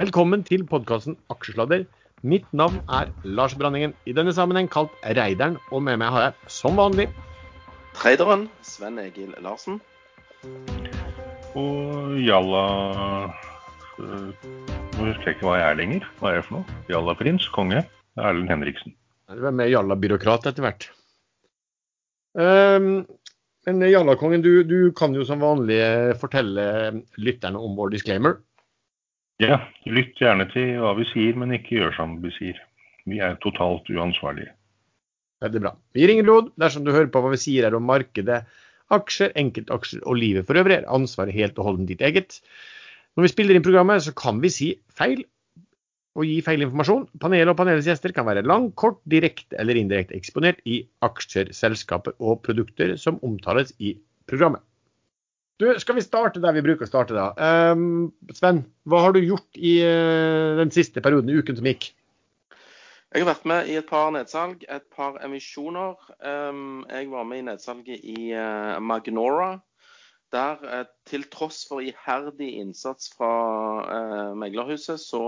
Velkommen til podkasten Aksjesladder. Mitt navn er Lars Branningen, i denne sammenheng kalt Reideren, og med meg har jeg som vanlig Treideren Sven Egil Larsen. Og Jalla øh, Nå husker jeg ikke hva jeg er lenger. Hva er jeg for noe? Jalla-prins, konge. Erlend Henriksen. Du er med Jalla-byråkrat etter hvert. Um, men Jalla-kongen, du, du, kan jo som vanlig fortelle lytterne om vår disclaimer. Ja, lytt gjerne til hva vi sier, men ikke gjør som vi sier. Vi er totalt uansvarlige. Veldig bra. Vi gir ingen råd dersom du hører på hva vi sier her om markedet, aksjer, enkeltaksjer og livet for øvrig. er Ansvaret helt og holdent ditt eget. Når vi spiller inn programmet, så kan vi si feil og gi feil informasjon. Panelet og panelets gjester kan være lang, kort, direkte eller indirekte eksponert i aksjer, selskaper og produkter som omtales i programmet. Du, skal vi starte der vi bruker å starte, da? Um, Sven, hva har du gjort i uh, den siste perioden, uken som gikk? Jeg har vært med i et par nedsalg, et par emisjoner. Um, jeg var med i nedsalget i uh, Magnora. Der, uh, til tross for iherdig innsats fra meglerhuset, så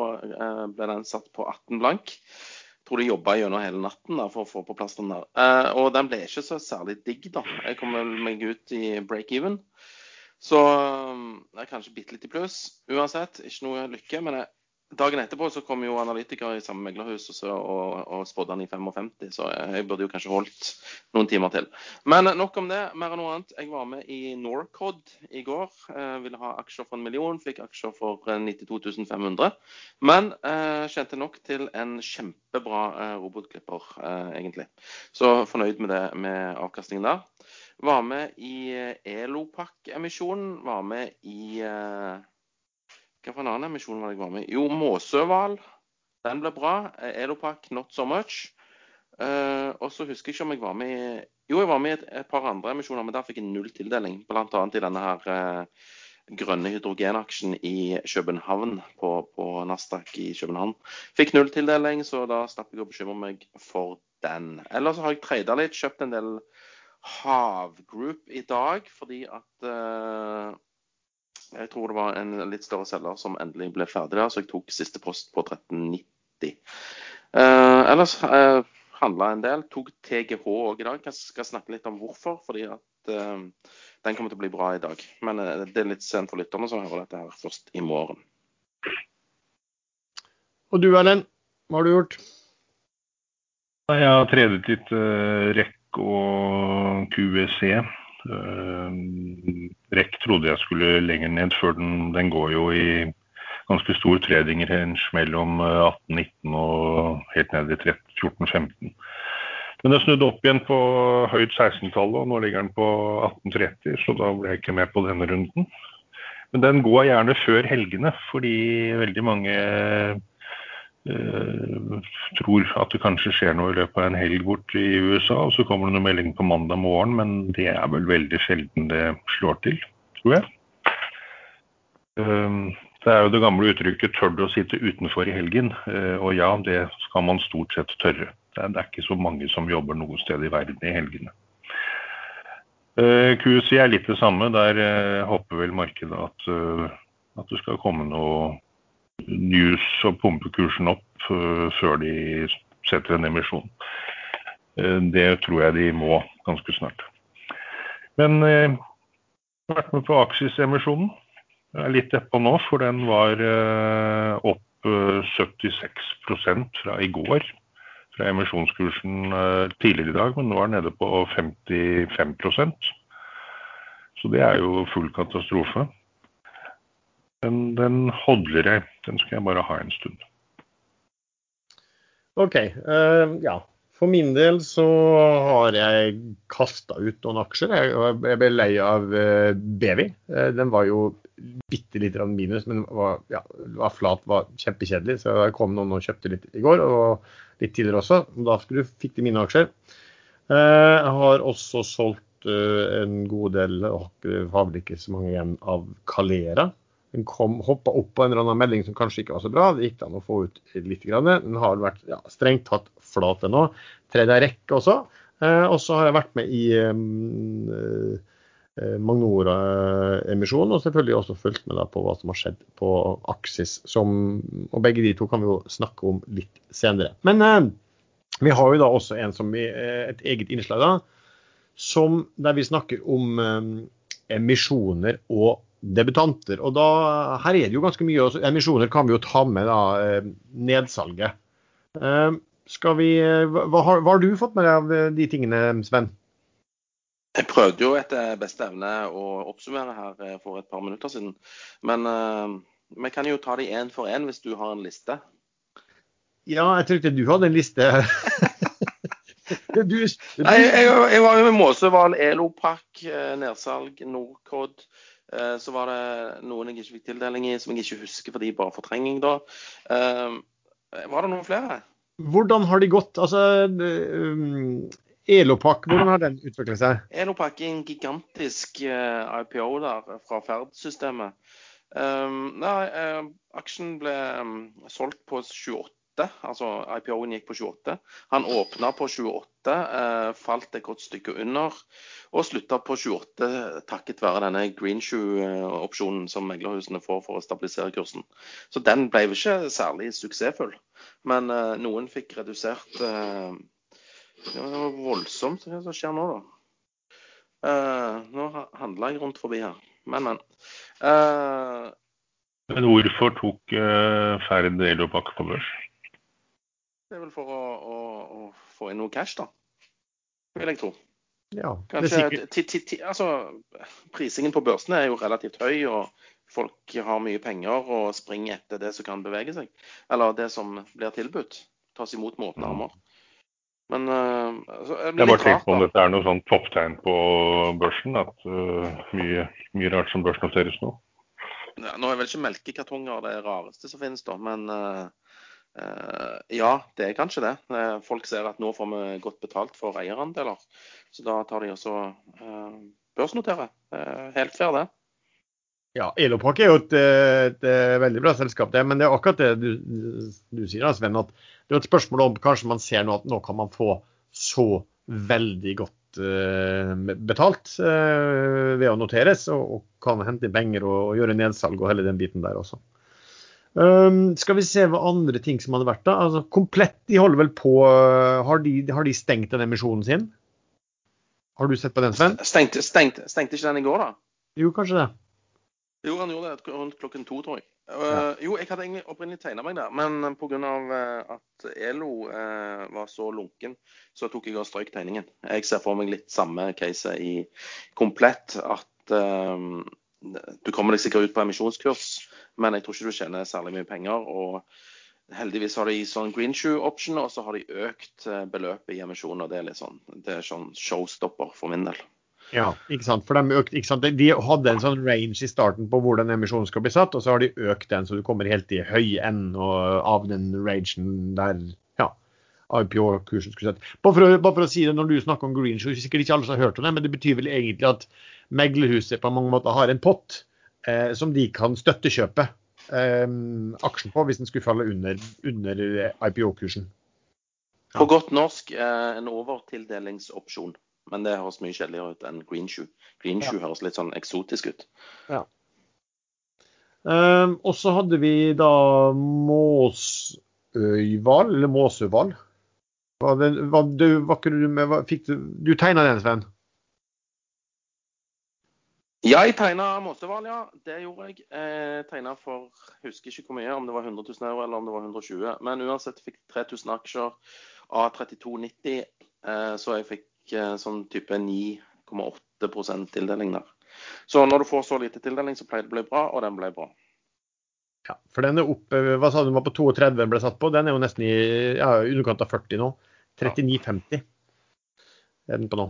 ble den satt på 18 blank. Jeg tror de jobba gjennom hele natten da, for å få på plass den der. og den ble ikke så særlig digg, da. Jeg kom meg ut i break-even. Så det er kanskje bitte litt i pluss. Uansett, ikke noe lykke. Men jeg, dagen etterpå så kom jo analytikere i samme meglerhus og, og, og spådde han i 55, så jeg burde jo kanskje holdt noen timer til. Men nok om det. Mer enn noe annet. Jeg var med i Norcod i går. Jeg ville ha aksjer for en million, fikk aksjer for 92 eh, 500. Men eh, kjente nok til en kjempebra eh, robotklipper, eh, egentlig. Så fornøyd med det med avkastningen der. Var med i eh, Elopak-emisjonen. Var med i uh, Hva for en annen emisjon var det jeg var med i? Jo, Måsøhval. Den ble bra. Eh, Elopak not so much. Og så husker jeg ikke om jeg var med i Jo, jeg var med i et, par andre emisjoner, men der fikk jeg null tildeling. Blant annet i denne her grønne hydrogenaksjen i København, på, på Nasdaq i København. Fikk null tildeling, så da slapp jeg å bekymre meg for den. Ellers har jeg trada litt, kjøpt en del Havgroup i dag, fordi at uh, jeg tror det var en litt større selger som endelig ble ferdig der, så jeg tok siste post på 1390. Uh, eh, ellers uh, eh, handla en del. Tok TGH òg i dag. Jeg skal snakke litt om hvorfor. Fordi at uh, den kommer til å bli bra i dag. Men uh, det er litt sent for lytterne som hører dette her først i morgen. Og du Erlend, hva har du gjort? Jeg har tredet litt uh, rekk og QEC. Eh, REC trodde jeg skulle lenger ned, før den, den går jo i ganske stor trading-range mellom 18-19 eh, og helt ned i 14-15. Men den snudde opp igjen på høyt 16-tallet, og nå ligger den på 1830, så da ble jeg ikke med på denne runden. Men den går gjerne før helgene, fordi veldig mange tror at det kanskje skjer noe i løpet av en helg bort i USA, og så kommer det noe melding på mandag morgen, men det er vel veldig sjelden det slår til, tror jeg. Uh, det er jo det gamle uttrykket 'tør du å sitte utenfor i helgen', uh, og ja, det skal man stort sett tørre. Det er, ikke så mange som jobber noe sted i verden i helgene. QC er litt det samme. Der håper vel markedet at, at det skal komme noe news og pumpe kursen opp uh, før de setter en emisjon. Uh, det tror jeg de må ganske snart. Men jeg uh, har vært med på Aksis-emisjonen. Jeg er litt nedpå nå, for den var opp 76 fra i går. Fra emisjonskursen tidligere i dag, men nå er den nede på 55% Så det er jo full katastrofe. Den, den hodler jeg. Den skal jeg bare ha en stund. OK. Uh, ja. For min del så har jeg kasta ut noen aksjer. Jeg, ble lei av uh, Bevi. Uh, den var jo bitte litt minus, men var, ja, var flat, var kjempekjedelig. Så det kom noen og kjøpte litt i går, og litt tidligere også. Da fikk de mine aksjer. Jeg har også solgt en god del, vel ikke så mange igjen, av Calera. Den kom, hoppa opp på en eller annen melding som kanskje ikke var så bra. Det gikk an å få ut litt. Grann. Den har vært ja, strengt tatt flat ennå. Tredje rekke også. Eh, og så har jeg vært med i um, eh, Magnora-emisjonen, og selvfølgelig også fulgt med på hva som har skjedd på Aksis. Og begge de to kan vi jo snakke om litt senere. Men eh, vi har jo da også en som vi, eh, et eget innslag da, som, der vi snakker om eh, emisjoner og debutanter. Og da, her er det jo ganske mye. Emisjoner kan vi jo ta med da, eh, nedsalget. Eh, skal vi, hva, hva, har, hva har du fått med deg av de tingene, Sven? Jeg prøvde jo etter beste evne å oppsummere her for et par minutter siden. Men uh, vi kan jo ta de én for én hvis du har en liste. Ja, jeg trodde du hadde en liste. du, du... Nei, jeg, jeg, var jo med Måsøval, Elopak, nedsalg, Norcod. Så var det noen jeg ikke fikk tildeling i, som jeg ikke husker fordi bare fortrenging da. Var det noen flere? Hvordan har de gått? Altså, Elopak, hvordan har den utviklet seg? Elopak er en gigantisk IPO der fra Ferd-systemet. Um, nei, aksjen ble um, solgt på 28, altså IPO-en gikk på 28. Han åpna på 28, uh, falt et godt stykke under og slutta på 28 takket være denne green shoe-opsjonen som meglerhusene får for å stabilisere kursen. Så den ble ikke særlig suksessfull. Men noen fikk redusert det var voldsomt hva som skjer nå, da. Nå handla jeg rundt forbi her. Men, men. Men hvorfor tok uh, Ferd Elopak på børs? Det er vel for å, å, å, få inn noe cash, da. Vil jeg tro. Ja, Kanskje, altså, Prisingen på børsene er jo relativt høy, og folk har mye penger og springer etter det som kan bevege seg. Eller det som blir tilbudt. Tas imot med åpne armer. Men uh, altså, jeg, jeg bare tenker på om dette er noe sånn topptegn på børsen. At uh, mye, mye, rart som børsnoteres nå. Ja, nå er vel ikke melkekartonger det rareste som finnes, da. Men uh, ja, det er kanskje det. folk ser at nå får vi godt betalt for eierandeler. Så da tar de også børsnoterer. helt fair, det. Ja, Elopak er jo et, et, veldig bra selskap, det. Men det er akkurat det du, du sier, Sven. at Det er et spørsmål om kanskje man ser nå at nå kan man få så veldig godt uh, betalt uh, ved å noteres, og, og, kan hente penger og, og, gjøre nedsalg og hele den biten der også. Um, skal vi se hva andre ting som hadde vært da. Altså, komplett, de holder vel på uh, har, de, har de stengt den emisjonen sin? Har du sett på den, Sven? Stengte, stengte, stengte ikke den i går, da? Jo, kanskje det. Jo, han gjorde det rundt klokken to, tror jeg. Uh, jo, jeg hadde egentlig opprinnelig tegna meg der, men pga. Uh, at Elo uh, var så lunken, så tok jeg og strøk tegningen. Jeg ser for meg litt samme case i komplett. At du kommer deg sikkert ut på emisjonskurs, men jeg tror ikke du tjener særlig mye penger. og Heldigvis har de sånn green shoe option, og så har de økt beløpet i emisjonen. og Det er litt sånn, det er sånn showstopper for min del. Ja, ikke sant. For de, økt, ikke sant? de hadde en sånn range i starten på hvor den emisjonen skal bli satt, og så har de økt den så du kommer helt i høy enden av den rangen der ja, IPO-kursen skulle sett. Bare for, å, bare for, å, si det, når du snakker om green shoe, sikkert ikke alle som har hørt om det, men det betyr vel egentlig at meglerhuset på mange måter har en pott eh, som de kan støttekjøpe eh, aksjen på hvis den skulle falle under, under IPO-kursen. Ja. På godt norsk eh, en overtildelingsopsjon. Men det høres mye kjedeligere ut enn green shoe. Green shoe ja. høres litt sånn eksotisk ut. Ja. Um, og så hadde vi da Måsøyval, eller Måsøval. Var det, var, du, hva du med, fikk du, du tegna den, Sven? Ja, jeg tegna Måsøval, ja. Det gjorde jeg. Jeg tegna for husker ikke hvor mye, om det var 100 000 euro eller om det var 120. Men uansett fikk 3000 aksjer av 32,90, eh, så jeg fikk Eh, sånn type 9,8% tildeling der. Så når du får så lite tildeling, så pleier det å bli bra, og den ble bra. Ja, for den er oppe Hva sa du den var på 32 den ble satt på? Den er jo nesten i ja, underkant av 40 nå. 39,50 er den på nå.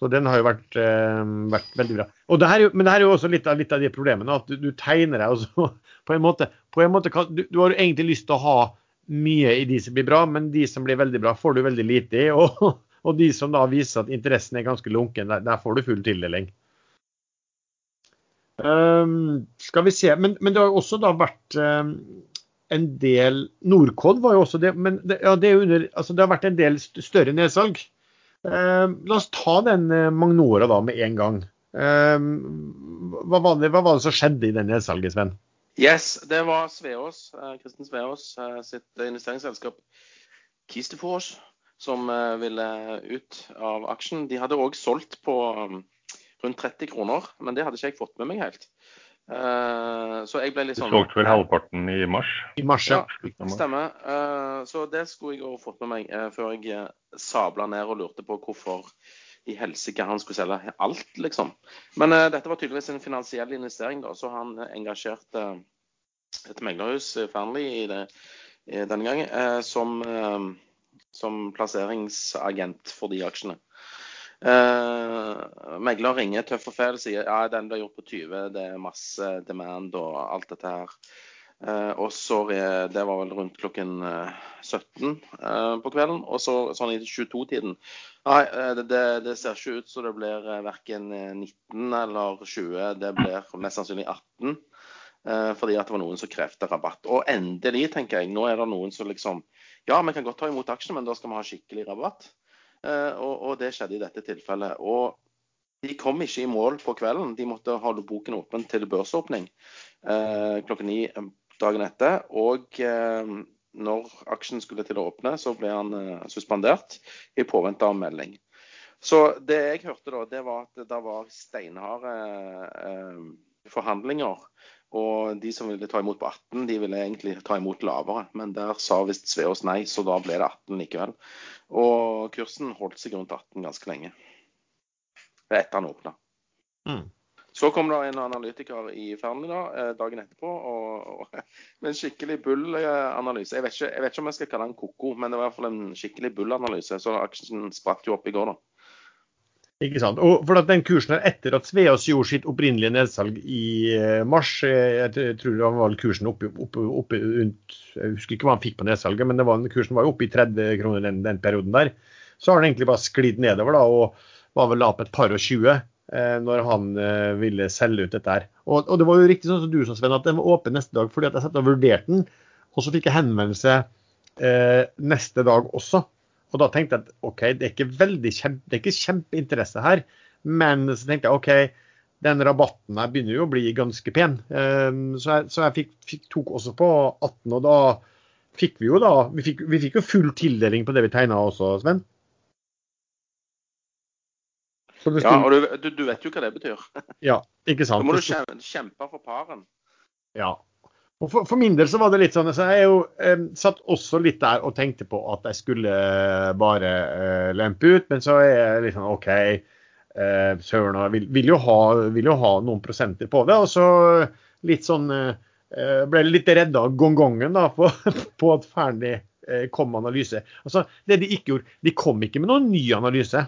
Så den har jo vært, eh, vært veldig bra. Det her, men det her er jo også litt av, litt av de problemene. At du, du tegner deg også på en måte, på en måte du, du, har jo egentlig lyst til å ha mye i de som blir bra, men de som blir veldig bra, får du veldig lite i. Og, og de som da viser at interessen er ganske lunken, der, der får du full tildeling. Um, skal vi se, men, men, det har jo også da vært um, en del Norcod var jo også det, men det, ja, det, under, altså det har vært en del større nedsalg. Uh, la oss ta den uh, Magnora da med en gang. Um, hva, var det, hva var det som skjedde i det nedsalget, Sven? Yes, det var Sveås, uh, Kristin Sveås uh, sitt investeringsselskap Kistefors som ville ut av aksjen. De hadde òg solgt på um, rundt 30 kroner, men det hadde ikke jeg fått med meg helt. Uh, så jeg ble litt sånn Du solgte vel halvparten i mars? I mars, ja. ja stemmer. Uh, så det skulle jeg jo fått med meg uh, før jeg sabla ned og lurte på hvorfor i helsike han skulle selge alt, liksom. Men dette var tydeligvis en finansiell investering, da, så han engasjerte et meglerhus, Fearnley, denne gangen, som, som plasseringsagent for de aksjene. Uh, megler ringer tøff og fæl og sier ja, den ble gjort på 20, det er masse demand og alt dette her. Uh, og så Det var vel rundt klokken 17 uh, på kvelden. Og så sånn i 22-tiden Nei, det, det, det, ser ikke ut så det blir verken 19 eller 20. Det blir mest sannsynlig 18. fordi at det var noen som krevde rabatt. Og endelig, tenker jeg, nå er det noen som liksom Ja, vi kan godt ta imot aksjene, men da skal vi ha skikkelig rabatt. Eh, og, og, det skjedde i dette tilfellet. Og de kom ikke i mål på kvelden. De måtte holde boken åpen til børsåpning eh, klokken ni eh, dagen etter. Og eh, når aksjen skulle til å åpne, så ble han eh, suspendert i påvente av melding. Så det jeg hørte da, det var at det var steinharde eh, forhandlinger og de som ville ta imot på 18, de ville egentlig ta imot lavere. Men der sa visst Sveås nei, så da ble det 18 likevel. Og kursen holdt seg rundt 18 ganske lenge. Etter han åpna. Mm. Så kom det en analytiker i Fearnley eh, dagen etterpå og, og, med en skikkelig bull-analyse. Jeg, jeg, vet ikke om jeg skal kalle den ko-ko, men det var i hvert fall en skikkelig bull-analyse. Så aksjen spratt jo opp i går, da. Ikke sant? Og for at den kursen her, Etter at Sveås gjorde sitt opprinnelige nedsalg i eh, mars, eh, jeg tror det var kursen oppe, rundt Jeg husker ikke hva han fikk på nedsalget, men var, kursen var jo oppe i 30 kroner den, den, perioden der. Så har den egentlig bare sklidd nedover da, og var vel opp et par og 20 eh, når han eh, ville selge ut dette her. Og, og, det var jo riktig sånn som du sa, Sven, at den var åpen neste dag fordi at jeg satt og vurderte den. Og så fikk jeg henvendelse eh, neste dag også. Og da tenkte jeg at OK, det er ikke veldig kjempe, det er ikke kjempeinteresse her. Men så tenkte jeg OK, den rabatten her begynner jo å bli ganske pen. Um, så jeg, så jeg fikk, fikk, tok også på 18, og da fikk vi jo da Vi fikk, vi fikk jo full tildeling på det vi tegna også, Sven. Ja, og du, du, vet jo hva det betyr. Ja, ikke sant. Da må du kjempe for paren. Ja, for, for, min del så var det litt sånn så Jeg jo, eh, satt også litt der og tenkte på at jeg skulle eh, bare eh, lempe ut, men så er jeg litt sånn OK. Eh, Søren vil, vil, jo ha, vil jo ha noen prosenter på det. Og så litt sånn eh, Ble litt redd av gongongen da, på, på at ferdig eh, kom analyse. Altså, det de ikke gjorde, de kom ikke med noen ny analyse.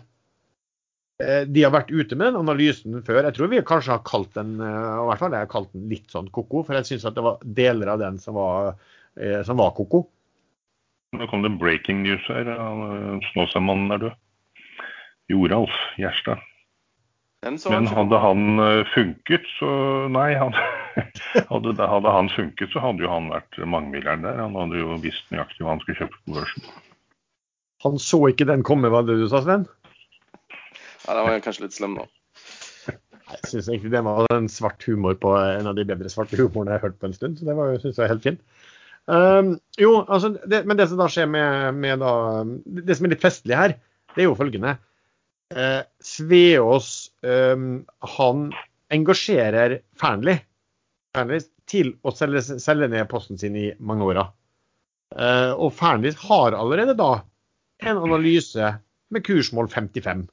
Eh, de har vært ute med den analysen før. Jeg tror vi kanskje har kalt den eh, i hvert fall jeg har kalt den litt sånn ko-ko, for jeg syns det var deler av den som var, eh, som var ko-ko. Nå kom det breaking news her. Snåsamannen er død. Joralf Gjerstad. Men hadde han funket, så Nei, hadde, hadde, hadde, han funket, så hadde jo han vært mangemilliardær. Han hadde jo visst nøyaktig hva han skulle kjøpe på børsen. Han så ikke den komme, var det du sa, Sven? Ja, den var kanskje litt slem nå. Jeg syns egentlig det var en svart humor på en av de bedre svarte humorene jeg har hørt på en stund. Så det var, synes jeg var helt fint. Um, jo, altså, det, men det som da skjer med, med da, Det som er litt festlig her, det er jo følgende. Uh, Sveås um, han engasjerer Fearnley til å selge, selge, ned posten sin i Magnora. Uh, og Fearnley har allerede da en analyse med kursmål 55.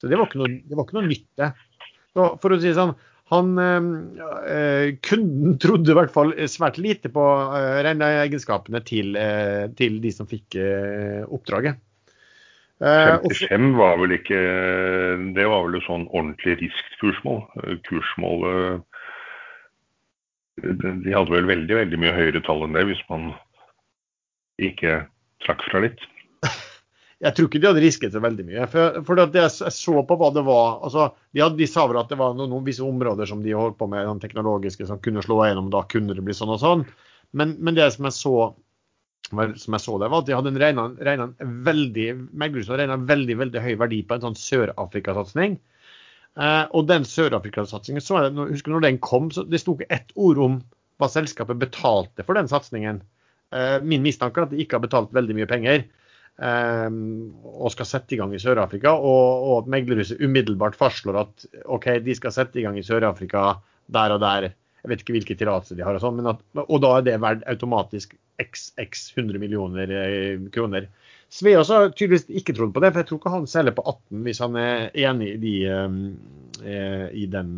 Så det var ikke noe, det var ikke noe nytt, det. Så for å si det sånn, han, eh, kunden trodde i hvert fall svært lite på øh, regneegenskapene til, eh, til, de som fikk øh, oppdraget. 55 var vel ikke Det var vel et sånn ordentlig risk-kursmål. Kursmålet De hadde vel veldig, veldig mye høyere tall enn det hvis man ikke trakk fra litt jeg tror ikke de hadde risket så veldig mye. For, for jeg så på hva det var. altså De, hadde, de sa vel at det var noen, noen, visse områder som de holdt på med, den teknologiske, som kunne slå igjennom. Da kunne det bli sånn og sånn. Men, men det som jeg så som jeg så det, var at de hadde regna veldig, veldig, veldig høy verdi på en sånn Sør-Afrika-satsing. Eh, og den Sør-Afrika-satsingen, så jeg, husker når den kom, så det sto ikke ett ord om hva selskapet betalte for den satsingen. Eh, min mistanke er at de ikke har betalt veldig mye penger og skal sette i gang i Sør-Afrika, og, og at meglerhuset umiddelbart fastslår at OK, de skal sette i gang i Sør-Afrika der og der. Jeg vet ikke hvilke tillatelser de har, og sånn, og da er det verdt automatisk x, x 100 millioner eh, kroner. Sveås har tydeligvis ikke trodd på det, for jeg tror ikke han selger på 18 hvis han er enig i, de, eh, i den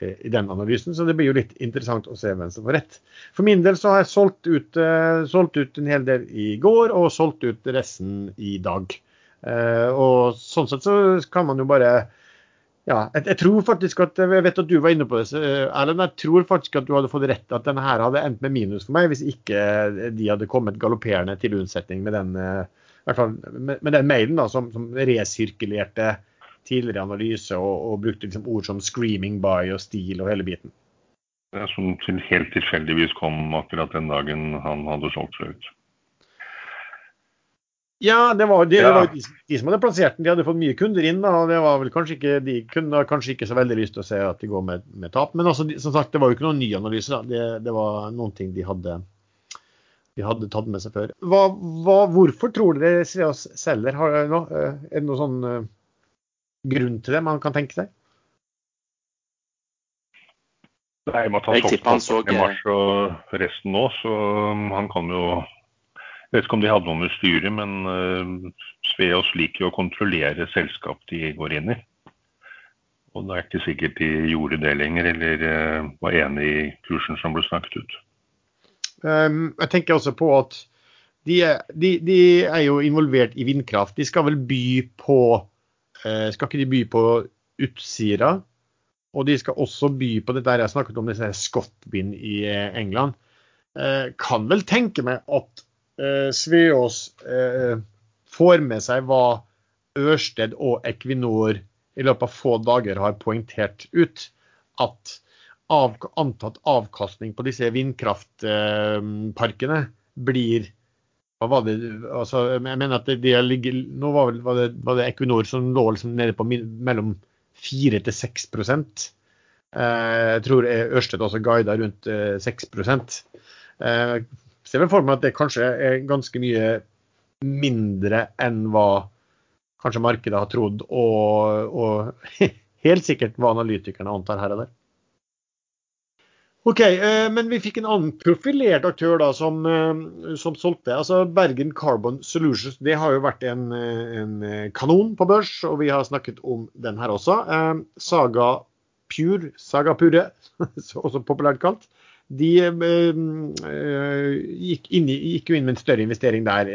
i den analysen, så det blir jo litt interessant å se hvem som får rett. For min del så har jeg solgt ut, uh, solgt ut en hel del i går, og solgt ut resten i dag. Uh, og sånn sett så kan man jo bare ja, jeg, jeg, tror faktisk at Jeg vet at du var inne på det, Erlend. Jeg tror faktisk at du hadde fått rett at denne her hadde endt med minus for meg, hvis ikke de hadde kommet galopperende til unnsetning med den, med, med den mailen da, som, som resirkulerte tidligere analyse og, og brukte liksom ord som 'screaming by' og 'stil' og hele biten. Ja, Som til helt tilfeldigvis kom akkurat den dagen han hadde solgt seg ut. Ja, det var, det, ja. det var de, de, som hadde plassert den. De hadde fått mye kunder inn. og det var vel kanskje ikke, De kunne kanskje ikke så veldig lyst til å se at de går med, med tap. Men også, som sagt, det var jo ikke noen ny analyse. Det, det, var noen ting de hadde, de hadde tatt med seg før. Hva, hva, hvorfor tror dere Sveas selger? Har, er det noe sånn grunn til det man kan tenke seg? Nei, med at han solgte i mars og resten nå, så um, han kan jo Jeg vet ikke om de hadde noe med styret, men uh, Sveås liker jo å kontrollere selskap de går inn i. Og det er ikke sikkert de gjorde det lenger, eller uh, var enig i kursen som ble snakket ut. Um, jeg tenker også på at de er, de, de er, jo involvert i vindkraft. De skal vel by på skal ikke de by på Utsira? Og de skal også by på det der jeg snakket om, disse Scotwind i eh, England. Eh, kan vel tenke meg at Sveås får med seg hva Ørsted og Equinor i løpet av få dager har poengtert ut. At av, antatt avkastning på disse vindkraftparkene blir det, altså, jeg mener at de ligger, nå var, var, det, var det Equinor som lå liksom nede på mellom 4 til 6 eh, Jeg tror Ørsted også guida rundt eh, 6 eh, Ser vel for meg at det kanskje er ganske mye mindre enn hva kanskje markedet har trodd, og, og helt sikkert hva analytikerne antar her og der. OK, eh, men vi fikk en annen profilert aktør da, som, eh, som, solgte. altså Bergen Carbon Solutions det har jo vært en, eh, en, kanon på børs, og vi har snakket om den her også. Saga Pure, Saga Pure, også populært kalt, de gikk, gikk, jo inn med en større investering der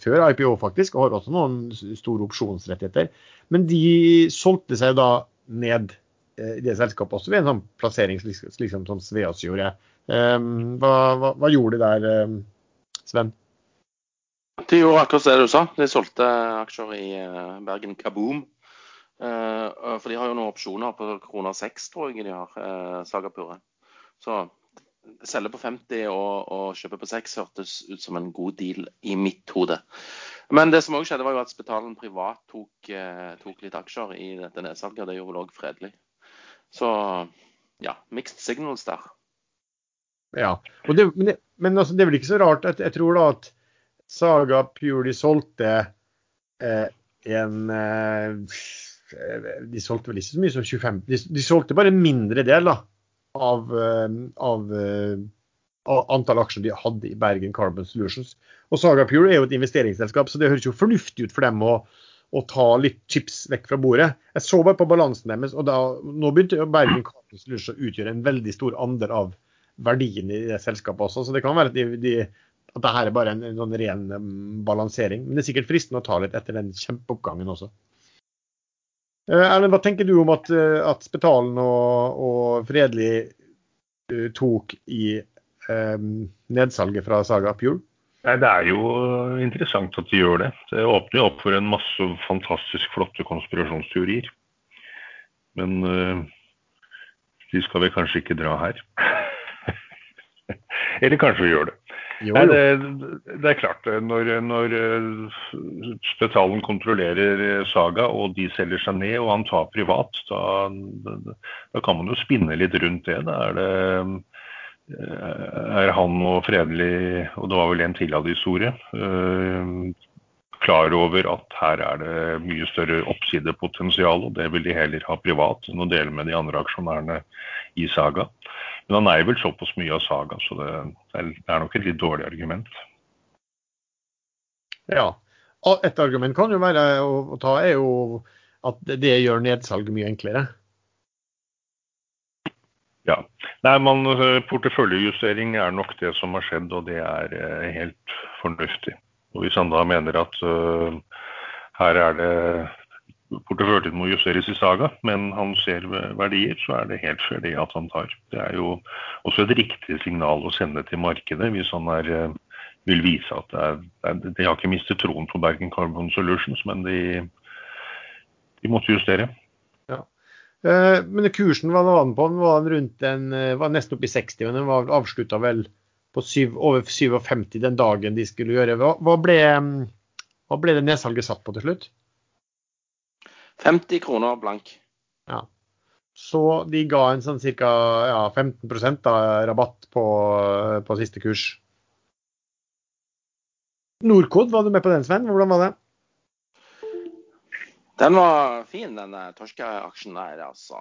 før IPO, faktisk, og har også noen store opsjonsrettigheter. Men de solgte seg da ned i det selskapet også ved en sånn plassering liksom som Sveas gjorde. Um, hva, hva, hva, gjorde de der, um, Sven? De gjorde akkurat det du sa. De solgte aksjer i uh, Bergen Kaboom. Uh, for de har jo noen opsjoner på kroner seks, tror jeg de har, Sagapure. Så selge på 50 og, og kjøpe på 6 hørtes ut som en god deal i mitt hode. Men det som òg skjedde, var jo at Spetalen privat tok, tok, litt aksjer i dette nedsalget. og Det gjorde vel òg Fredelig. Så ja, mixed signals der. Ja, det, men, det, men altså, det, er vel ikke så rart. at Jeg tror da at Saga Pure solgte eh, en eh, De solgte vel ikke så mye som 25 De, de solgte bare en mindre del da, av, eh, av, eh, av antall aksjer de hadde i Bergen Carbon Solutions. Og Saga Pure er jo et investeringsselskap, så det høres jo fornuftig ut for dem å og ta litt chips vekk fra bordet. Jeg så bare på balansen deres, og da, nå begynte Bergen Campus Lurs å utgjøre en veldig stor andel av verdien i det selskapet også. Så det kan være at, de, de, at dette er bare en, en sånn ren um, balansering. Men det er sikkert fristende å ta litt etter den kjempeoppgangen også. Uh, Erlend, hva tenker du om at, uh, at Spetalen og, og Fredelig uh, tok i um, nedsalget fra Saga Pure? Nei, Det er jo interessant at de gjør det. Det åpner jo opp for en masse fantastisk flotte konspirasjonsteorier. Men uh, de skal vi kanskje ikke dra her. Eller kanskje vi gjør det. Jo, Nei, det, det, er klart. Når, når Spetalen kontrollerer Saga og de selger seg ned og han tar privat, da, da kan man jo spinne litt rundt det. Da er det er han og Fredelig, og det var vel en til av de store, klar over at her er det mye større oppsidepotensial, og det vil de heller ha privat enn å dele med de andre aksjonærene i Saga. Men han eier vel såpass mye av Saga, så det, er nok et litt dårlig argument. Ja. Et argument kan jo være å ta er jo at det gjør nedsalget mye enklere. Ja. Nei, man, Porteføljejustering er nok det som har skjedd, og det er eh, helt fornuftig. Og Hvis han da mener at uh, her er det porteføljen må justeres i Saga, men han ser verdier, så er det helt fair det at han tar. Det er jo også et riktig signal å sende til markedet hvis han er, eh, vil vise at det er, De har ikke mistet troen på Bergen Carbon Solutions, men de, de måtte justere. Eh, men kursen, var den på? Den var rundt en, eh, var nesten opp i 60, men den var avslutta vel på 7, over 57 den dagen de skulle gjøre. Hva, hva, ble, hva ble det nedsalget satt på til slutt? 50 kroner blank. Ja. Så de ga en sånn ca. Ja, 15 da, rabatt på, på, siste kurs. Norcod, var du med på den, Sven? Hvordan var det? Den var fin, den torskeaksjen der, altså.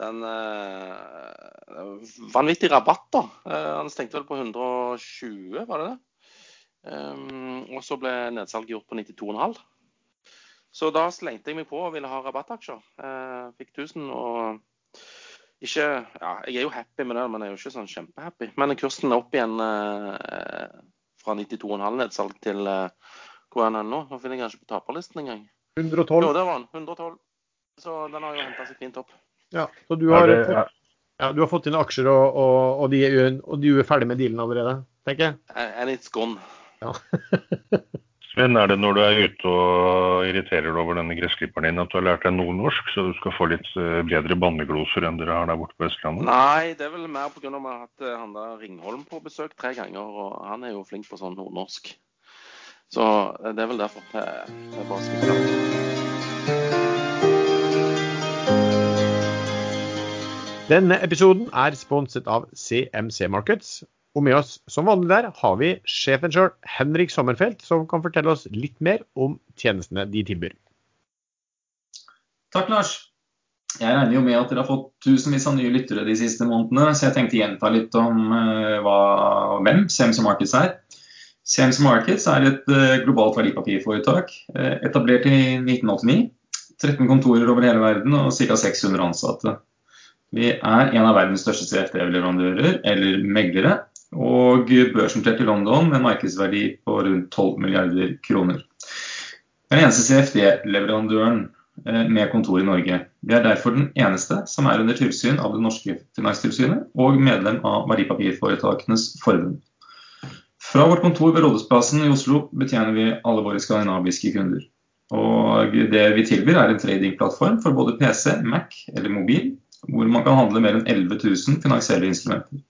Den eh, Vanvittig rabatt, da. Eh, han stengte vel på 120, var det det? Um, og så ble nedsalget gjort på 92,5. Så da slengte jeg meg på og ville ha rabattaksjer. Eh, fikk 1000 og ikke Ja, jeg er jo happy med det, men jeg er jo ikke sånn kjempehappy. Men kursen er opp igjen eh, fra 92,5 nedsalg til eh, hvor er den nå? Nå finner jeg kanskje på taperlisten engang. 112. Jo, det var han. 112. Så den har jo henta seg fint opp. Ja, så du har, fått, ja, du har fått inn aksjer, og, og, og, de er, og du er ferdig med dealen allerede, tenker jeg? And it's gone. Ja. Men er det når du er ute og irriterer deg over denne gressklipperen din, at du har lært deg nordnorsk, så du skal få litt eh, bedre bannegloser enn dere har der borte på Østlandet? Nei, det er vel mer pga. at vi har hatt eh, han der Ringholm på besøk tre ganger, og han er jo flink på sånn nordnorsk. Så eh, det er vel derfor det er bare smitter. Denne episoden er sponset av CMC Markets. Og med oss som vanlig der har vi sjefen sjøl, Henrik Sommerfelt, som kan fortelle oss litt mer om tjenestene de tilbyr. Takk, Lars. Jeg regner jo med at dere har fått tusenvis av nye lyttere de siste månedene, så jeg tenkte gjenta litt om uh, hva, hvem CMC Markets er. CMC Markets er et uh, globalt verdipapirforetak uh, etablert i 1989. 13 kontorer over hele verden og ca. 600 ansatte. Vi er en av verdens største CFD-leverandører, eller meglere, og børsnotert i London med markedsverdi på rundt 12 milliarder kroner. Vi er den eneste CFD-leverandøren eh, med kontor i Norge. Vi er derfor den eneste som er under tilsyn av det norske finanstilsynet og medlem av Verdipapirforetakenes forbund. Fra vårt kontor ved Rådhusplassen i Oslo betjener vi alle våre skandinaviske kunder. Og det vi tilbyr er en tradingplattform for både PC, Mac eller mobil, hvor man kan handle mer enn 11 000 finansielle instrumenter.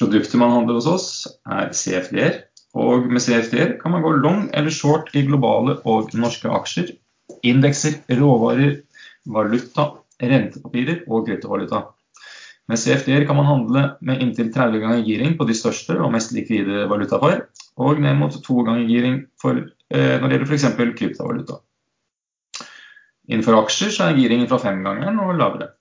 Produktet man handler hos oss, er CFD-er. Og med CFD-er kan man gå long eller short i globale og norske aksjer, indekser, råvarer, valuta, rentepapirer og kryptovaluta. Med CFD-er kan man handle med inntil 30 ganger giring på de største og mest likvide valutapar, og ned mot to ganger giring for, eh, når det gjelder f.eks. kryptovaluta. Innenfor aksjer er giringen fra femgangeren og lavere.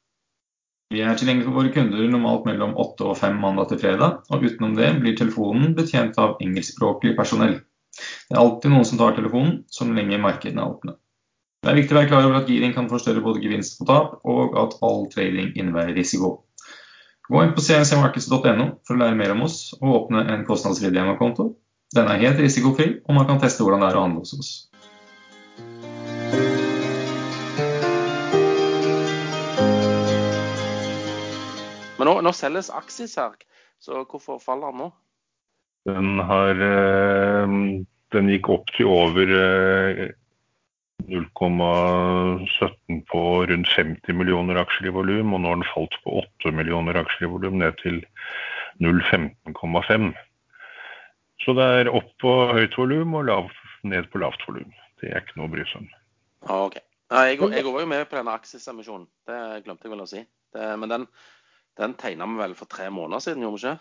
Vi er tilgjengelig for våre kunder normalt mellom åtte og fem mandag til fredag, og utenom det blir telefonen betjent av engelskspråklig personell. Det er alltid noen som tar telefonen, så lenge markedene er åpne. Det er viktig å være klar over at giring kan forstørre både gevinst og tap, og at all trading innebærer risiko. Gå inn på cncmarkeds.no for å lære mer om oss og åpne en kostnadsfri demokonto. Den er helt risikofri, og man kan teste hvordan det er å handle hos oss. Men nå, nå selges aksjesalg, så hvorfor faller den nå? Den har eh, Den gikk opp til over 0,17 på rundt 50 millioner aksjer i volum, og nå har den falt på 8 millioner aksjer i volum, ned til 0,15,5. Så det er opp på høyt volum og lav, ned på lavt volum. Det er ikke noe å bry seg om. Ja, OK. Jeg, jeg var jo med på denne Axis-emisjonen. Det glemte jeg vel å si. Det, men den, den tegna vi vel for tre måneder siden, gjorde vi ikke?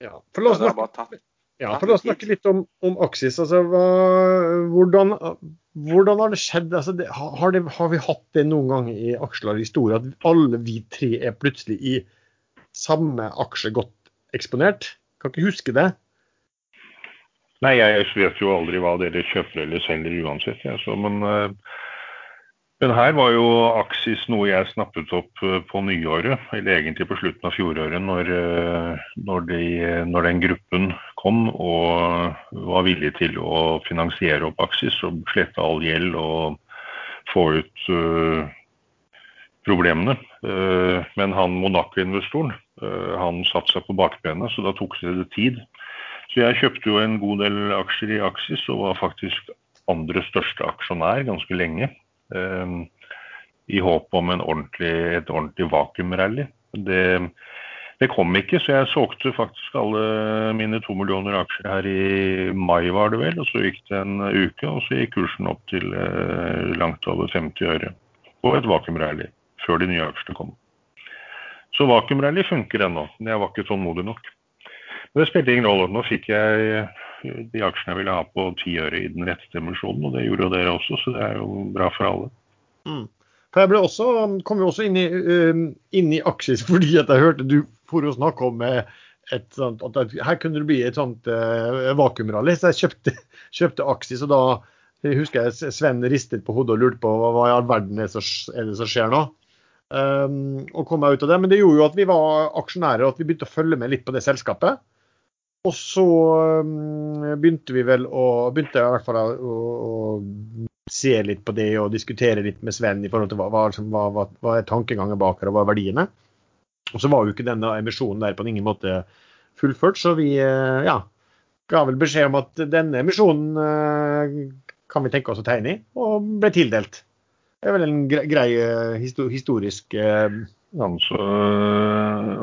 Ja, for la oss snakke, tatt ja, for la oss snakke litt om, om Aksis. Altså, hva, hvordan, hvordan har det skjedd? Altså, det, har, det, har vi hatt det noen gang i Akslar historie at alle vi tre er plutselig i samme aksje godt eksponert? Kan ikke huske det. Nei, jeg vet jo aldri hva dere kjøper eller selger uansett. Ja, så, men, eh, men her var jo Aksis noe jeg snappet opp eh, på nyåret, eller egentlig på slutten av fjoråret, når, eh, når, de, når den gruppen kom og var villig til å finansiere opp Aksis og slette all gjeld og få ut uh, problemene. Uh, men han Monaco-investoren uh, han satte seg på bakbenet, så da tok det tid. Så jeg kjøpte jo en god del aksjer i Aksis og var faktisk andre største aksjonær ganske lenge. Um, I håp om ordentlig, et ordentlig vakuumrally. Det, det kom ikke, så jeg solgte faktisk alle mine to millioner aksjer her i mai, var det vel. Og så gikk det en uke, og så gikk kursen opp til eh, langt over 50 øre. Og et vakuumrally før de nye aksjene kom. Så vakuumrally funker ennå. men Jeg var ikke tålmodig nok. Men det spilte ingen rolle. Nå fikk jeg de aksjene jeg ville ha på ti øre i den rette emisjonen, og det gjorde jo dere også, så det er jo bra for alle. Mm. For jeg ble også, kom jo også inn i, uh, inn i Axis fordi at jeg hørte du for å snakke om uh, et sånt, at her kunne det bli et sånt uh, vakuumrally. Så jeg kjøpte, kjøpte Axis, og da jeg husker jeg Sven ristet på hodet og lurte på hva, i all verden er, er det som skjer nå. Um, og kom meg ut av det. Men det gjorde jo at vi var aksjonærer og at vi begynte å følge med litt på det selskapet. Og så um, begynte vi vel å begynte i hvert fall å, å, se litt på det og diskutere litt med Sven i forhold til hva, hva, hva, hva er tankegangen bak her og hva er verdiene. Og så var jo ikke denne emisjonen der på ingen måte fullført, så vi eh, ja, ga vel beskjed om at denne emisjonen eh, kan vi tenke oss å tegne i, og ble tildelt. Det er vel en grei eh, historisk ja, så,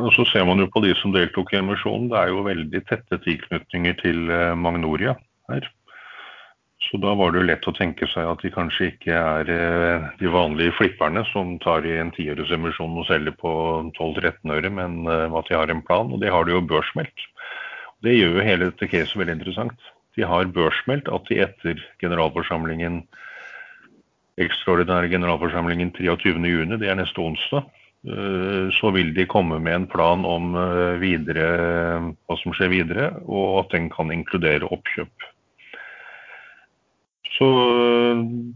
og så ser man jo på de som deltok i emisjonen. Det er jo veldig tette tilknytninger til Magnoria her. Så da var det jo lett å tenke seg at de kanskje ikke er de vanlige flipperne som tar i en tiøresemisjon og selger på 12-13 øre, men at de har en plan. Og det har de jo børsmeldt. Det gjør jo hele dette caset veldig interessant. De har børsmeldt at de etter generalforsamlingen, ekstraordinære generalforsamlingen 23.6, det er neste onsdag, så vil de komme med en plan om videre, hva som skjer videre, og at den kan inkludere oppkjøp. Så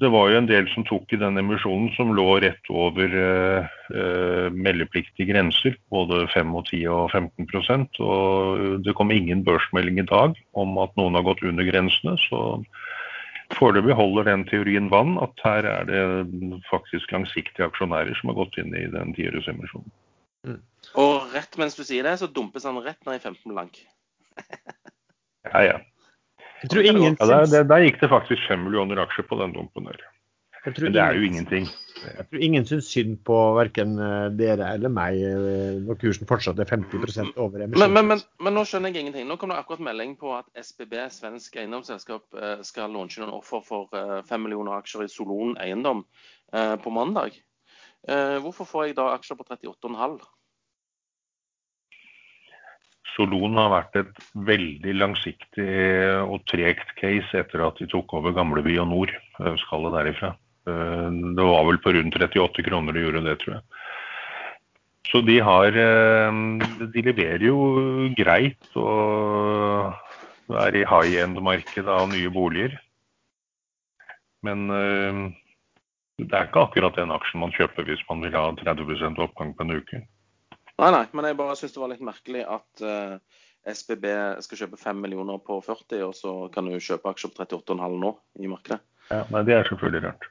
det var jo en del som tok i den emisjonen som lå rett over eh, meldepliktige grenser, både 5 og 10 og 15% Og det kom ingen børsmelding i dag om at noen har gått under grensene. Så foreløpig holder den teorien vann, at her er det faktisk langsiktige aksjonærer som har gått inn i den tiåresemisjonen. Mm. Og rett mens du sier det, så dumpes han rett ned i 15 blank. ja, ja. Jeg tror ingen ja, der, der, der, gikk det faktisk 5 millioner aksjer på den dumpen der. Men det er jo ingenting. Jeg tror ingen syns synd på verken dere eller meg når kursen fortsatt er 50 over emisjonen. Men, men, men, men, nå skjønner jeg ingenting. Nå kom det akkurat melding på at SBB, svensk eiendomsselskap, skal launche noen offer for 5 millioner aksjer i Solon eiendom på mandag. Hvorfor får jeg da aksjer på 38,5? Solon har vært et veldig langsiktig og tregt case etter at de tok over Gamleby og Nord, skallet derifra. Det var vel på rundt 38 kroner de gjorde det, tror jeg. Så de har De leverer jo greit og er i high end-markedet av nye boliger. Men det er ikke akkurat den aksjen man kjøper hvis man vil ha 30 oppgang på en uke. Nei, nei, men jeg bare syns det var litt merkelig at uh, SBB skal kjøpe 5 millioner på 40, og så kan du kjøpe aksjer på 38,5 nå i markedet. Ja, nei, Det er selvfølgelig rart.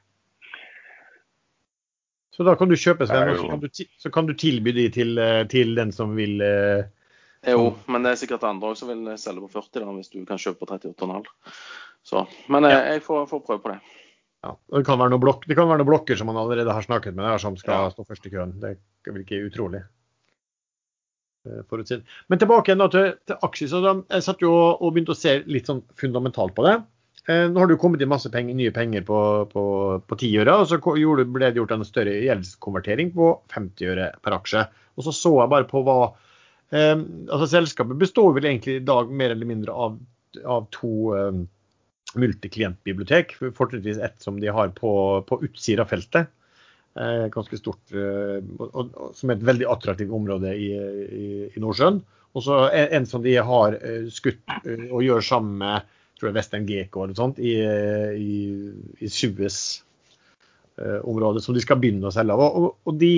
Så da kan du kjøpe Sven, og så kan du, så kan du tilby de til, eh, til, den som vil eh, Jo, men det er sikkert andre òg som vil selge på 40, da, hvis du kan kjøpe på 38,5. Så, men eh, jeg får, får, prøve på det. Ja, det kan, være noen blok det kan være noen blokker som man allerede har snakket med, der, som skal ja. stå først i køen. Det er ikke utrolig. Forutsett. Men tilbake igjen da til, til aksjer. så Jeg satt jo og begynte å se litt sånn fundamentalt på det. Eh, nå har du kommet inn masse penger, nye penger på, på, på 10 øre, og så ble det gjort en større gjeldskonvertering på 50 øre per aksje. Og så så jeg bare på hva eh, altså Selskapet består vel egentlig i dag mer eller mindre av, av to eh, multiklientbibliotek. Fortrinnsvis ett som de har på, på Utsira-feltet. Eh, ganske stort, eh, og, og, som er et veldig attraktivt område i, i, i Nordsjøen. Og så en, en, som de har eh, skutt og gjør sammen med tror jeg Western GK eller sånt, i, i, i Suez-området, eh, som de skal begynne å selge. av. og, og de,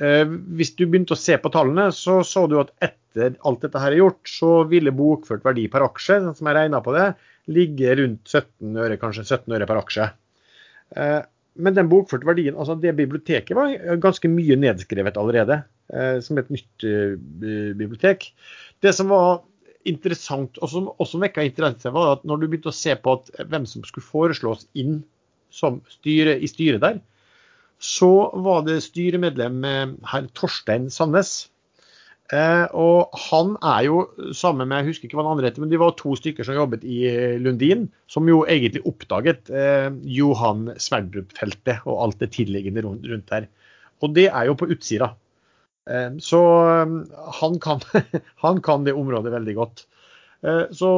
eh, hvis du begynte å se på tallene, så så du at etter alt dette her er gjort, så ville bokført verdi per aksje, sånn som jeg regna på det, ligge rundt 17 øre, kanskje 17 øre per aksje. Eh, men den bokførte verdien, altså det biblioteket var ganske mye nedskrevet allerede, eh, som et nytt eh, bibliotek. Det som var interessant, og som også vekka interesse, var at når du begynte å se på hvem som skulle foreslås inn styre, i styret der, så var det styremedlem herr Torstein Sandnes. Eh, og han er jo sammen med jeg husker ikke hva den andre heter, men de var to stykker som jobbet i Lundin, som jo egentlig oppdaget eh, Johan Sverdrup-feltet og alt det tilliggende rundt, rundt, der. Og det er jo på Utsira. Eh, så eh, han kan, han kan, det området veldig godt. Eh, så,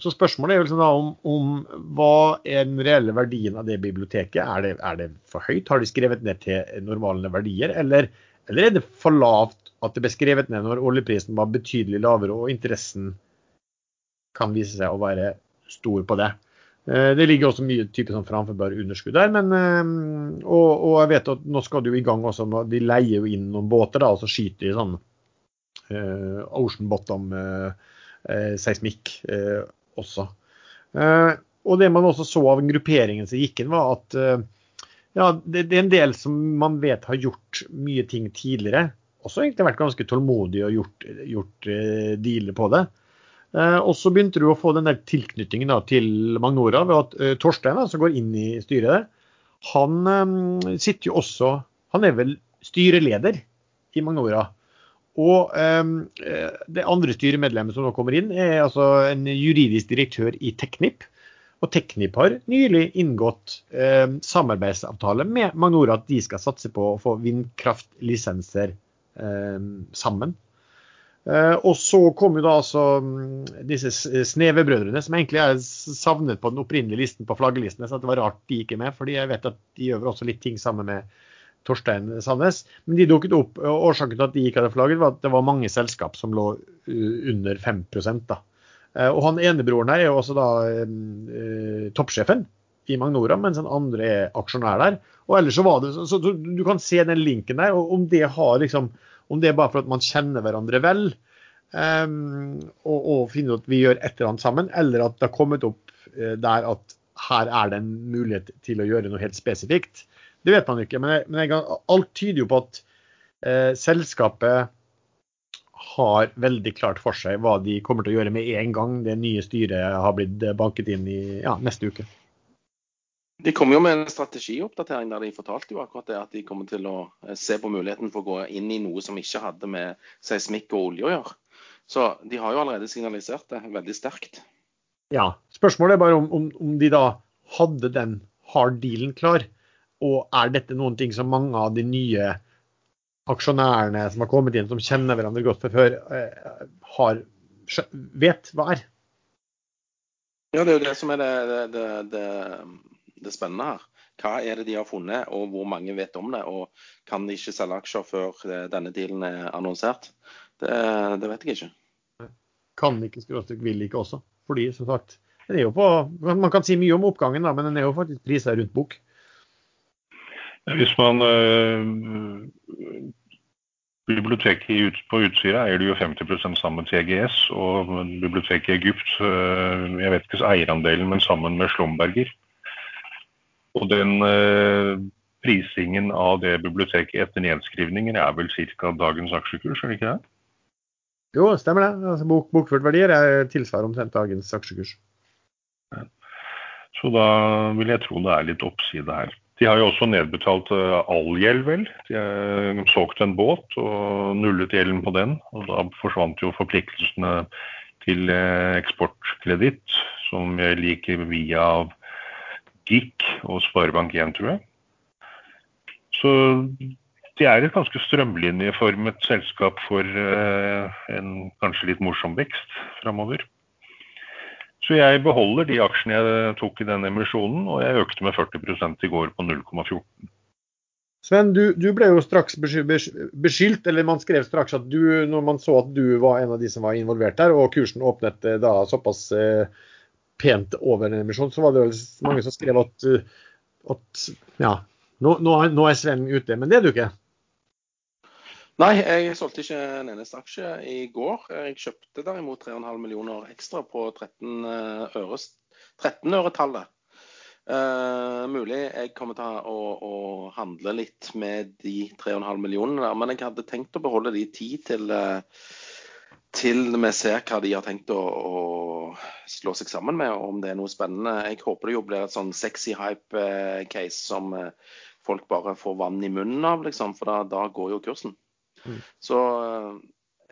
så, spørsmålet er liksom om, om, hva er den reelle verdien av det biblioteket? Er det, er det for høyt? Har de skrevet ned til normale verdier? Eller, eller er det for lavt at det ble skrevet ned når oljeprisen var betydelig lavere og interessen kan vise seg å være stor på det. Eh, det ligger også mye type sånn framforbare underskudd der. Men, eh, og, og, jeg vet at nå skal du i gang også, de leier jo inn noen båter da, og så skyter de sånn uh, ocean bottom uh, uh, seismikk også. og det man også så av grupperingen som gikk inn, var at ja, det, det, er en del som man vet har gjort mye ting tidligere også egentlig vært ganske tålmodig og gjort, gjort uh, dealer på det. Uh, og så begynte du å få den der tilknytningen da, til Magnora ved at uh, Torstein, da, som går inn i styret der, han um, sitter jo også Han er vel styreleder i Magnora. Og um, det andre styremedlemmet som nå kommer inn, er altså en juridisk direktør i Teknip. Og Teknip har nylig inngått eh, samarbeidsavtale med Magnora at de skal satse på å få vindkraftlisenser Eh, sammen. Uh, og så kom jo da altså mm, disse Sneve-brødrene, som egentlig er savnet på den opprinnelige listen på flaggelistene. Så det var rart de ikke med, fordi jeg vet at de gjør også litt ting sammen med Torstein Sandnes. Men de dukket opp. og Årsaken til at de ikke hadde flagget, var at det var mange selskap som lå under 5 da. Uh, og han enebroren her er jo også da toppsjefen i Magnora, mens den andre er aksjonær der. Og ellers så var det, så, så du, du, kan se den linken der, og om det har liksom om det er bare for at man kjenner hverandre vel, um, og, og, finner at vi gjør et eller annet sammen, eller at det har kommet opp uh, der at her er det en mulighet til å gjøre noe helt spesifikt. Det vet man ikke, men, jeg, men jeg, alt tyder jo på at uh, selskapet har veldig klart for seg hva de kommer til å gjøre med en gang det nye styret har blitt banket inn i ja, neste uke. De kom jo med en strategioppdatering der de fortalte jo akkurat det at de kommer til å eh, se på muligheten for å gå inn i noe som ikke hadde med seismikk og olje å gjøre. Så de har jo allerede signalisert det veldig sterkt. Ja. Spørsmålet er bare om, om, om de da hadde den hard dealen klar. Og er dette noen ting som mange av de nye aksjonærene som har kommet inn, som kjenner hverandre godt fra før, eh, har, vet hva er? Ja, det er jo det som er det, det, det, det spennende her. Hva er det de har funnet, og hvor mange vet om det? Og kan de ikke selge aksjer før eh, denne dealen er annonsert? Det, det vet jeg ikke. Kan ikke, skråstrek vil ikke også. Fordi, som sagt, den er jo på, man kan si mye om oppgangen, da, men den er jo faktisk priset rundt bok. Hvis man øh, Biblioteket på Utsira eier du jo 50% sammen med TGS, og biblioteket i Egypt øh, jeg vet ikke eierandelen, men sammen med Slumberger. Og den eh, prisingen av det biblioteket etter nedskrivninger er vel ca. dagens aksjekurs, er det ikke det? Jo, stemmer det. Altså, bok, bokført verdier er tilsvarer omtrent dagens aksjekurs. Så da vil jeg tro det er litt oppside her. De har jo også nedbetalt eh, all gjeld, vel. De har solgt en båt og nullet gjelden på den. Og da forsvant jo forpliktelsene til eh, eksportkreditt, som liker via GIK og Sparebank1, tror jeg. Så de er et ganske strømlinjeformet selskap for eh, en kanskje litt morsom vekst framover. Så jeg beholder de aksjene jeg tok i den emisjonen, og jeg økte med 40 i går på 0,14. Sven, du, du, ble jo straks beskyldt, eller man skrev straks at du, når man så at du var en av de som var involvert der, og kursen åpnet eh, da såpass eh, pent over en emisjon, så var det vel mange som skrev at, eh, at ja, nå, nå, er Sven ute. Men det er du ikke? Nei, jeg solgte ikke en eneste aksje i går. Jeg kjøpte derimot 3,5 millioner ekstra på 13 eh, øre, 13 øre-tallet. Uh, mulig jeg kommer til å, å, handle litt med de 3,5 millionene men jeg hadde tenkt å beholde de ti til, uh, til vi ser hva de har tenkt å, å, slå seg sammen med, og om det er noe spennende. Jeg håper det jo blir et sånn sexy hype-case som folk bare får vann i munnen av, liksom, for da, da går jo kursen. Mm. Så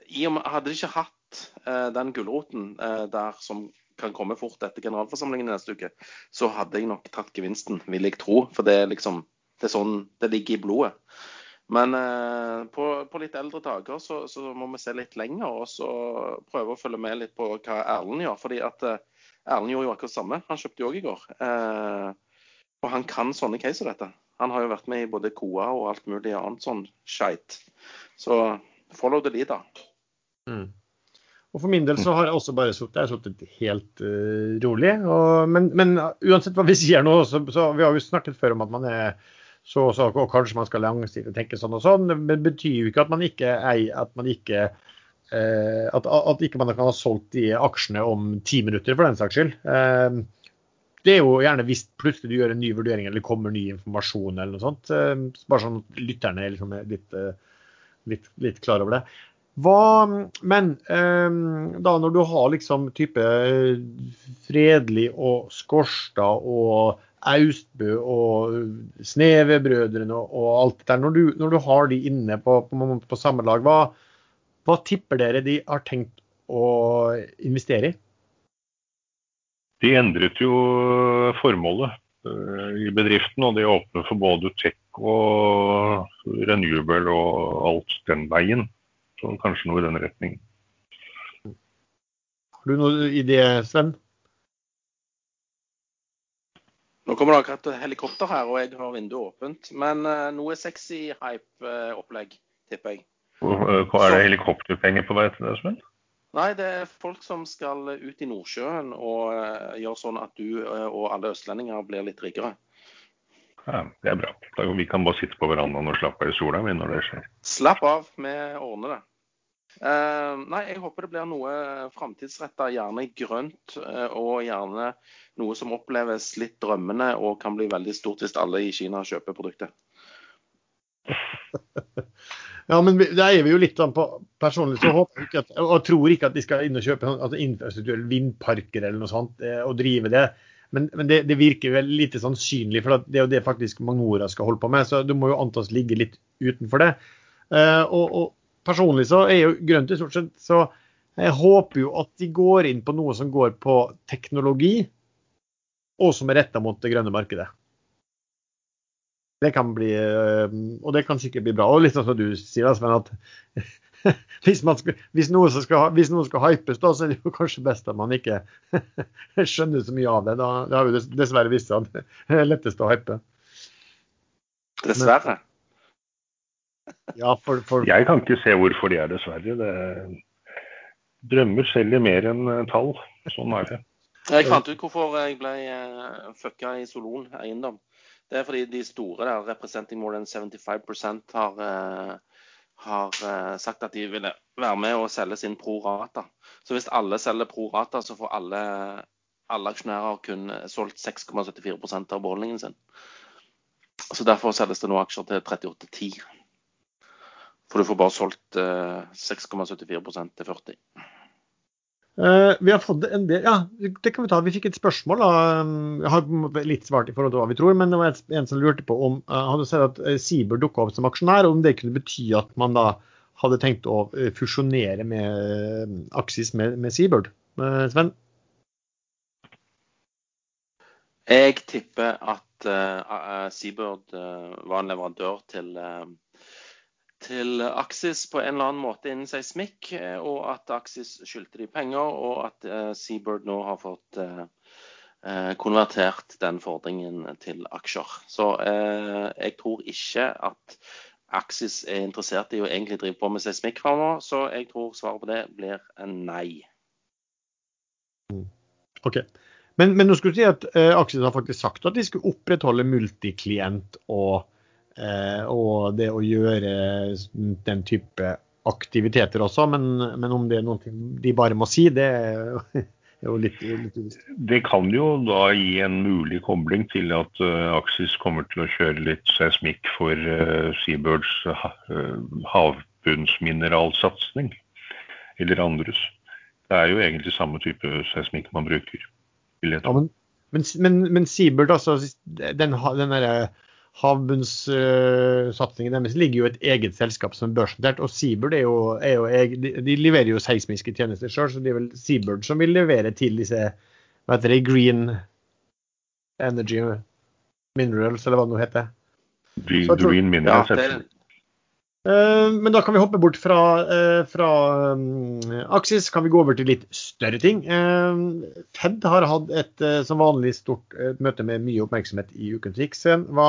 i og med, hadde de ikke hatt uh, den gulroten uh, der som kan komme fort etter generalforsamlingen neste uke, så hadde jeg nok tatt gevinsten, vil jeg tro. For det er liksom det er sånn det ligger i blodet. Men eh, på, på, litt eldre dager så, så, må vi se litt lenger og så prøve å følge med litt på hva Erlend gjør. fordi at Erlend gjorde jo akkurat det samme. Han kjøpte jo òg i går. og han kan sånne case som dette. Han har jo vært med i både KOA og alt mulig annet sånn skeit. Så follow the leader. Mm. Og For min del så har jeg også bare sittet helt uh, rolig. Og, men, men, uansett hva vi sier nå, så, så vi har jo snakket før om at man er så så, og kanskje man skal langsiktig tenke sånn og sånn. Men det betyr jo ikke at man ikke at man ikke uh, at, at, ikke man kan ha solgt de aksjene om ti minutter, for den saks skyld. Uh, det er jo gjerne hvis plutselig du gjør en ny vurdering eller kommer ny informasjon eller noe sånt. bare sånn at lytterne er liksom litt litt, litt klar over det. Hva, men da når du har liksom type eh, Fredelig og Skårstad og Austbø og Snevebrødrene og, og, alt det der, når du, når du har de inne på, på, på samme lag, hva, hva, tipper dere de har tenkt å investere i? De endret jo formålet uh, i bedriften, og de åpner for både tech og renewable og alt den veien. Så kanskje noe i den retningen. Har du noen idé, Sven? Nå kommer det akkurat et helikopter her, og jeg har vinduet åpent. Men uh, noe sexy hype-opplegg, tipper jeg. Uh, hva er det helikopterpenger på vei til det, Sven? Nei, det er folk som skal ut i Nordsjøen og uh, gjøre sånn at du og alle østlendinger blir litt rikere. Ja, Det er bra. Da, vi kan bare sitte på verandaen og slappe av i sola når det skjer. Slapp av, vi ordner det. Uh, nei, jeg håper det blir noe framtidsretta, gjerne grønt. Uh, og gjerne noe som oppleves litt drømmende og kan bli veldig stort hvis alle i Kina kjøper produktet. ja, men der er vi jo litt sånn på Personlig så håper ikke at, og tror ikke at de skal inn og kjøpe altså infrastrukturelle vindparker eller noe sånt, eh, og drive det. Men, men det, det, virker vel lite sannsynlig, for det er jo det faktisk Magnora skal holde på med. Så du må jo antas ligge litt utenfor det. Uh, og, og, personlig så er jo grønt i stort sett Så jeg håper jo at de går inn på noe som går på teknologi, og som er retta mot det grønne markedet. Det kan bli, uh, og det kan sikkert bli bra. Og litt sånn som du sier, Sven, at hvis, skal, hvis, noe skal, hvis, noe skal, hypes, da, så er det jo kanskje best at man ikke skjønner så mye av det. Da, det har vi dessverre vist at det er lettest å hype. Dessverre? Ja, for, for... Jeg kan ikke se hvorfor de er dessverre. Det... Drømmer selger mer enn tall. Sånn er det. Jeg fant ut hvorfor jeg ble uh, fucka i Solon eiendom. Det er fordi de store der, representing more than 75 har uh, har eh, sagt at de ville være med og selge sin pro rata. Så hvis alle selger pro rata, så får alle, alle aksjonærer kun solgt 6,74% av beholdningen sin. Så Derfor selges det nå aksjer til 38,10. For du får bare solgt 6,74 eh, til 40. Uh, vi har fått en del, ja, det kan Vi ta. Vi fikk et spørsmål. da, Jeg har litt svart i forhold til hva vi tror, men det var en som lurte på om uh, hadde sett at Siber dukka opp som aksjonær, og om det kunne bety at man da hadde tenkt å fusjonere med Aksis med, med Seabird. Uh, Sven? Jeg tipper at uh, Seabird var en leverandør til til Axis på en eller annen måte innen seismikk, eh, og at Axis skyldte de penger, og at uh, Seabird nå har fått uh, konvertert den fordringen til aksjer. Så jeg tror ikke at Axis er interessert i å egentlig drive på med seismikk framover, så jeg tror svaret på det blir nei. Ok. Men, men nå skulle du si at Axis har faktisk sagt at de skulle opprettholde multiklient og Eh, og det å gjøre den type aktiviteter også. Men, men om det er noe de bare må si, det er jo litt, litt. Det kan jo da gi en mulig kobling til at uh, Axis kommer til å kjøre litt seismikk for Seabirds havbunnsmineralsatsing, eller andres. Det er jo egentlig samme type seismikk man bruker. Ja, men, men, men, men Seabird, altså, den, den derre havbunnssatsingen deres ligger jo et eget selskap som er børsnotert. Og Seabird er jo, er jo de, de, leverer jo seismiske tjenester sjøl, så det er vel Seabird som vil levere til disse hva heter det, Green Energy Minerals, eller hva det nå heter. Green, green Minerals. Ja, men da kan vi hoppe bort fra, eh, fra Aksis, kan vi gå over til litt større ting. Eh, Fed har hatt et som vanlig stort møte med mye oppmerksomhet i Ukens Riks. Hva,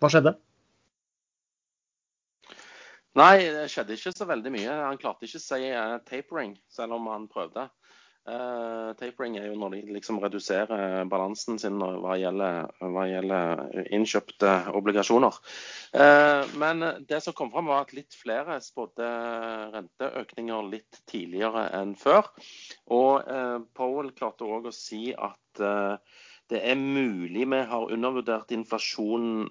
hva skjedde? Nei, det skjedde ikke så veldig mye. Han klarte ikke å si tapering, selv om han prøvde. Uh, tapering er jo når de liksom reduserer balansen sin hva gjelder, hva gjelder innkjøpte obligasjoner. Uh, men det som kom fram var at litt flere spådde renteøkninger litt tidligere enn før. Og uh, Powell klarte òg å si at det er mulig vi har undervurdert inflasjonen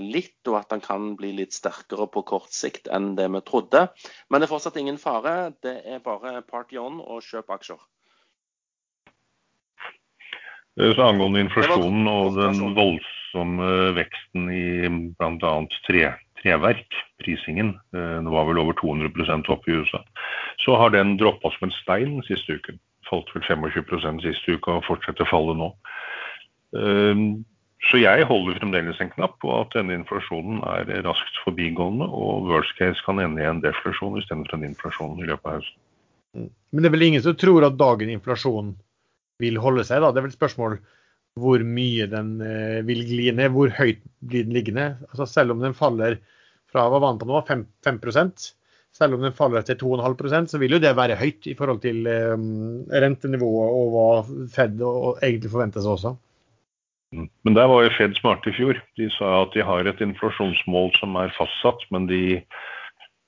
litt, og at den kan bli litt sterkere på kort sikt enn det vi trodde. Men det er fortsatt ingen fare. Det er bare party on og kjøp aksjer. Eh, så angående inflasjonen og den voldsomme veksten i bl.a. Tre, treverk, prisingen, eh, det var vel over 200 opp i USA, så har den droppa som en stein siste uken. Falt vel 25 siste uke og fortsetter fallet nå. Eh, så jeg holder fremdeles en knapp på at denne inflasjonen er raskt forbigående, og worst case kan ende i en deflasjon istedenfor en inflasjon i løpet av høsten. Mm. Men det er vel ingen som tror at dagen inflasjon vil holde seg. Da. Det er vel et spørsmål hvor mye den eh, vil gli ned, hvor høyt blir den liggende. Altså, selv om den faller fra hva var den på nå, 5, 5 selv om den faller til 2,5% så vil jo det være høyt i forhold til um, rentenivået og hva Fed og, egentlig forventes også. Mm. Men der var jo Fed smarte i fjor. De sa at de har et inflasjonsmål som er fastsatt, men de Eh,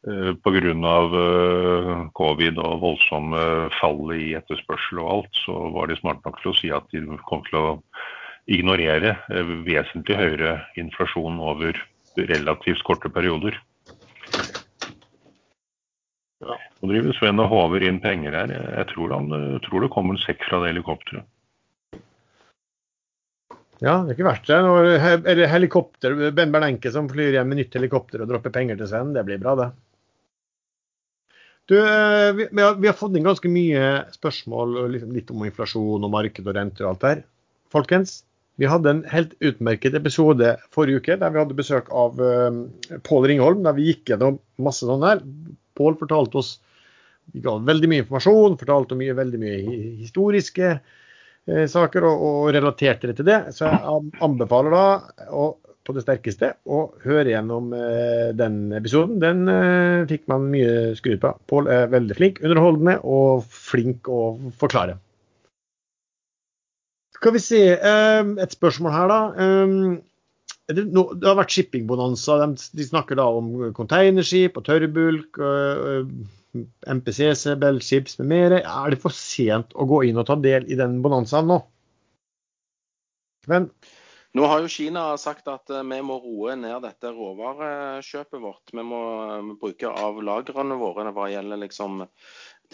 Pga. Eh, covid og voldsomme fall i etterspørsel og alt, så var de smarte nok til å si at de kom til å ignorere eh, vesentlig høyere inflasjon over relativt korte perioder. Ja. Nå driver Sven og håver inn penger her. Jeg tror, han, jeg tror det kommer en sekk fra det helikopteret. Ja, det er ikke verst det. Eller helikopter, Ben Bernenke som flyr hjem med nytt helikopter og dropper penger til Sven. Det blir bra, det. Du, eh, vi, vi, har, fått inn ganske mye spørsmål liksom litt om inflasjon og marked og renter og alt der. Folkens, vi hadde en helt utmerket episode forrige uke der vi hadde besøk av uh, Pål Ringholm. Der vi gikk gjennom masse sånn her. Pål fortalte oss vi ga veldig mye informasjon, fortalte mye, veldig mye historiske uh, saker og, og relaterte det til det. Så jeg anbefaler da å på det sterkeste og høre gjennom eh, den episoden. Den eh, fikk man mye skryt på. Pål er veldig flink, underholdende og flink å forklare. Skal vi se eh, Et spørsmål her, da. Eh, det, no, det, har vært shippingbonanza. De, de, snakker da om containerskip og tørrbulk. MPCC, Bell Ships med mer. Er det for sent å gå inn og ta del i den bonanzaen nå? Men nå har jo Kina sagt at eh, vi må roe ned dette råvarekjøpet vårt. Vi må eh, bruke av lagrene våre hva gjelder liksom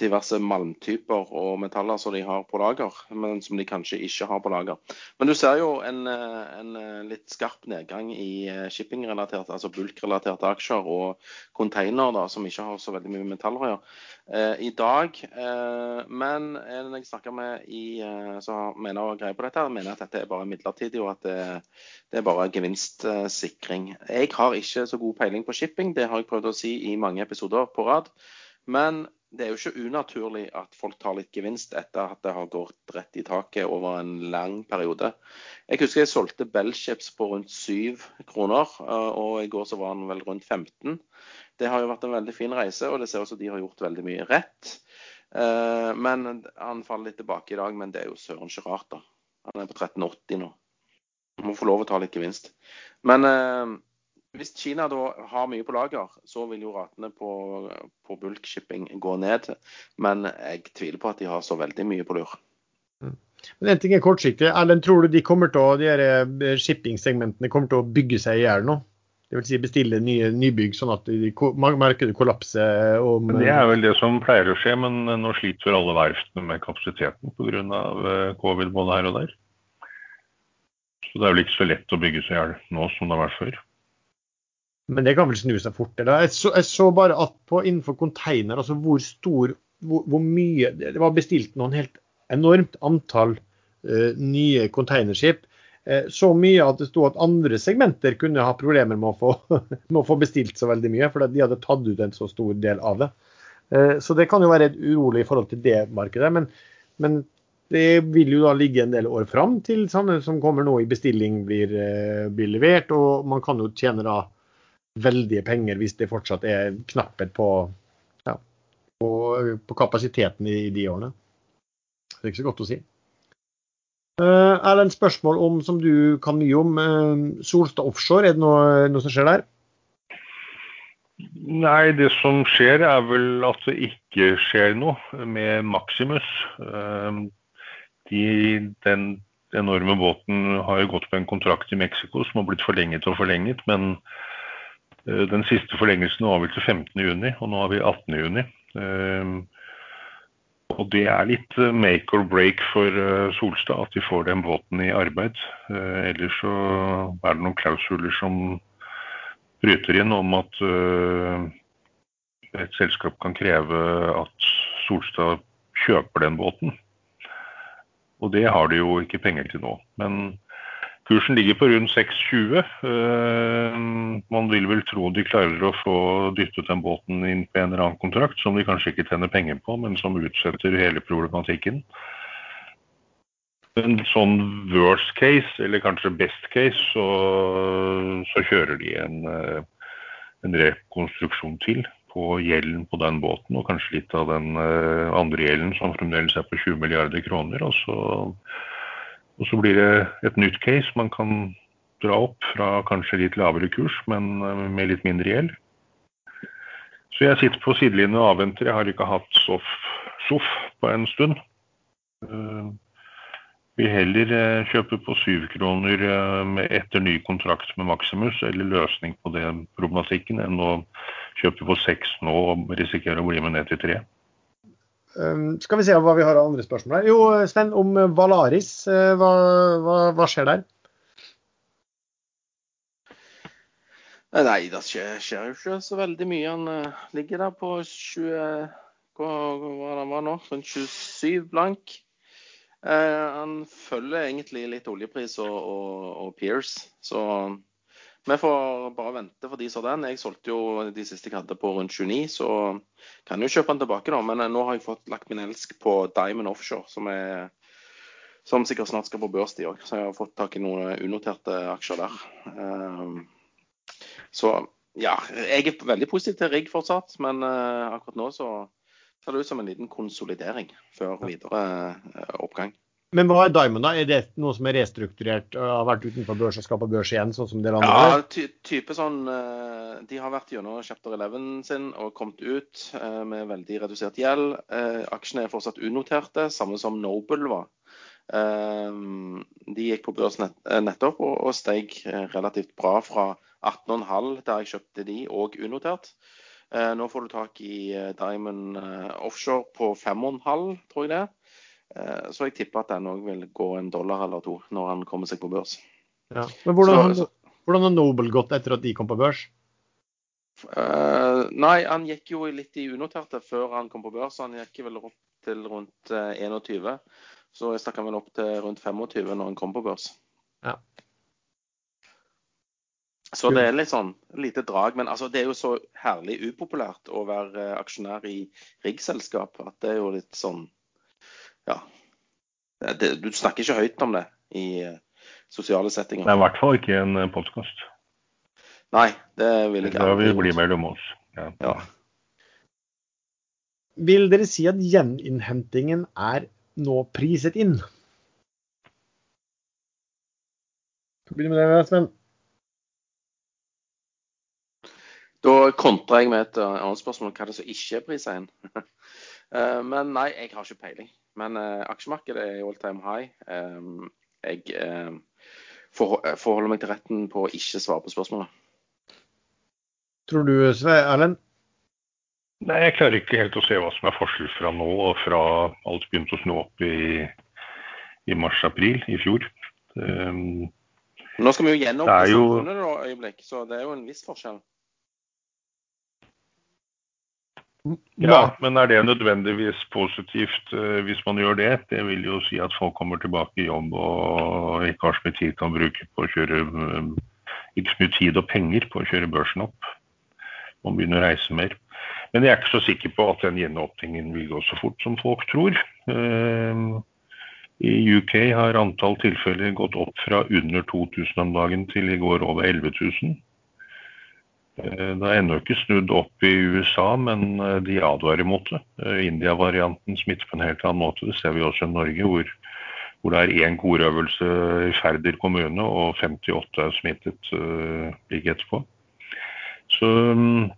diverse malmtyper og metaller som de har på lager, men som de kanskje ikke har på lager. Men du ser jo en, en litt skarp nedgang i shippingrelaterte, altså bulkrelaterte aksjer og container da, som ikke har så veldig mye metaller å gjøre eh, i dag. Eh, men en jeg snakker med i, som mener og greier på dette, mener at dette er bare midlertidig, og at det, det er bare gevinstsikring. Jeg har ikke så god peiling på shipping, det har jeg prøvd å si i mange episoder på rad. Men det er jo ikke unaturlig at folk tar litt gevinst etter at det har gått rett i taket over en lang periode. Jeg husker jeg solgte Bellships på rundt 7 kroner, og i går så var den vel rundt 15. Det har jo vært en veldig fin reise, og det ser ut som de har gjort veldig mye rett. Eh, men Han faller litt tilbake i dag, men det er jo søren ikke rart, da. Han er på 13,80 nå. Man må få lov å ta litt gevinst. Men eh, hvis Kina da har mye på lager, så vil jo ratene på, på bulkshipping gå ned. Men jeg tviler på at de har så veldig mye på lur. Mm. Men en ting er kortsiktig. Erlend, tror du de kommer til å, de shippingsegmentene shipping-segmentene kommer til å bygge seg i hjel nå? Det vil si bestille nye nybygg sånn at de, markedet kollapser om Det er vel det som pleier å skje, men nå sliter alle verftene med kapasiteten pga. Eh, covid både her og der. Så det er vel ikke så lett å bygge seg i hjel nå som det har vært før. Men det kan vel snu seg fort? Eller? Jeg, så, jeg så bare at på, innenfor container, altså hvor stor hvor, hvor, mye Det var bestilt noen helt enormt antall uh, nye containerskip. Uh, så mye at det sto at andre segmenter kunne ha problemer med å, få, med å få bestilt så veldig mye, fordi de hadde tatt ut en så stor del av det. Uh, så det kan jo være urolig i forhold til det markedet. Men, men, det vil jo da ligge en del år fram til sånne som kommer nå i bestilling blir, blir levert, og man kan jo tjene da veldige penger hvis det fortsatt er knapphet på, ja, på, på kapasiteten i, de årene. Det er ikke så godt å si. Uh, en spørsmål om, som du kan mye om, uh, Solstad offshore, er det noe, noe, som skjer der? Nei, det som skjer er vel at det ikke skjer noe med Maximus. Uh, de, den enorme båten har jo gått på en kontrakt i Mexico som har blitt forlenget og forlenget, men den siste forlengelsen var vel til 15.6, og nå har vi 18.6. Eh, og det er litt eh, make or break for Solstad at de får den båten i arbeid. Ellers så er det noen klausuler som bryter inn om at et selskap kan kreve at Solstad kjøper den båten. Og det har de jo ikke penger til nå. Men Kursen ligger på rundt 6,20. Eh, man vil vel tro de klarer å få dyttet den båten inn på en eller annen kontrakt som de kanskje ikke tjener penger på, men som utsetter hele problematikken. En sånn worst case, eller kanskje best case, så, så kjører de en, eh, en, rekonstruksjon til på gjelden på den båten, og kanskje litt av den eh, andre gjelden som fremdeles er på 20 milliarder kroner. og så og så blir det et nytt case man kan dra opp fra kanskje litt lavere kurs, men eh, med litt mindre gjeld. Så jeg sitter på sidelinjen og avventer. Jeg har ikke hatt SOF, på en stund. Uh, vil heller uh, kjøpe på syv kroner etter ny kontrakt med Maximus, eller løsning på den problematikken, enn å kjøpe på seks nå og risikere å bli med ned til tre. Um, skal vi se hva vi har av andre spørsmål her. Jo, Sven, om Valaris. Eh, hva, hva, hva skjer der? Nei, det skjer, skjer, jo ikke så veldig mye. Han uh, ligger der på 20 Hva hva det var nå? Sånn 27 blank. Han følger egentlig litt oljepris og, og, og Peers, så vi får bare vente for de som den. Jeg solgte jo de siste jeg hadde på rundt 29, så kan jeg jo kjøpe den tilbake, da. Men eh, nå har jeg fått lagt min elsk på Diamond Offshore, som, er, som sikkert snart skal på børs, de òg. Så jeg har fått tak i noen unoterte aksjer der. Um, så ja, jeg er veldig positiv til rigg fortsatt, men uh, akkurat nå så ser det ut som en liten konsolidering før videre uh, oppgang. Men hva er Diamond, da? Er det noe som er restrukturert og har vært utenfor børs og skaper børs igjen, sånn som dere andre? Ja, ty type sånn eh, De har vært gjennom chapter 11 sin og kommet ut eh, med veldig redusert gjeld. Eh, aksjene er fortsatt unoterte, samme som Noble var. De gikk på børs nettopp og, steg relativt bra fra 18,5 der jeg kjøpte de, og unotert. Nå får du tak i Diamond Offshore på 5,5, tror jeg det. Eh, så jeg tipper at den òg vil gå en dollar eller to når han kommer seg på børs. Ja. Men hvordan, Så- så- hvordan har Noble gått etter at de kom på børs? Uh, nei, han gikk jo litt i unoterte før han kom på børs. Han gikk vel opp til rundt eh, 21. Så jeg stakk han vel opp til rundt 25 når han kom på børs. Ja. Så det er litt sånn lite drag. Men altså, det er jo så herlig upopulært å være eh, aksjonær i riggselskap at det er jo litt sånn Ja. Det, du snakker ikke høyt om det i eh, sosiale settinger. Det er i hvert fall ikke en podkast. Nei, det vil jeg ikke Da vil det bli mellom oss. Ja. Ja. Vil dere si at gjeninnhentingen er nå priset inn? Skal begynne med det, Sven? Da kontrer jeg med et uh, annet spørsmål. Hva er det som ikke er prisa inn? Eh, Men nei, jeg har ikke peiling. Men eh, aksjemarkedet er i all time high. Um, jeg eh, eh, forholder meg til retten på å ikke svare på spørsmålet. Tror du, Sve Erlend? Nei, jeg klarer ikke helt å se hva som er forskjell fra nå og fra alt begynte å snu opp i, i mars-april i fjor. Um, Nå skal vi jo jo- samfunnet da, øyeblikk, så det er jo en viss forskjell. Ja, men er det nødvendigvis positivt eh, hvis man gjør det? Det vil jo si at folk kommer tilbake i jobb og ikke har så mye tid kan bruke på å kjøre eh, Ikke så mye tid og penger på å kjøre børsen opp. Man begynner å reise mer. Men jeg er ikke så sikker på at den gjenåpningen vil gå så fort som folk tror. Eh, I UK har antall tilfeller gått opp fra under 2000 om dagen til i går over 11 000. Eh, Det er ennå ikke snudd opp i USA, men eh, de advarer mot det. Eh, India-varianten smitter på en helt annen måte. Det ser vi også i Norge, hvor, hvor det er én korøvelse i Færder kommune og 58 er smittet uh, like etterpå. Så mm,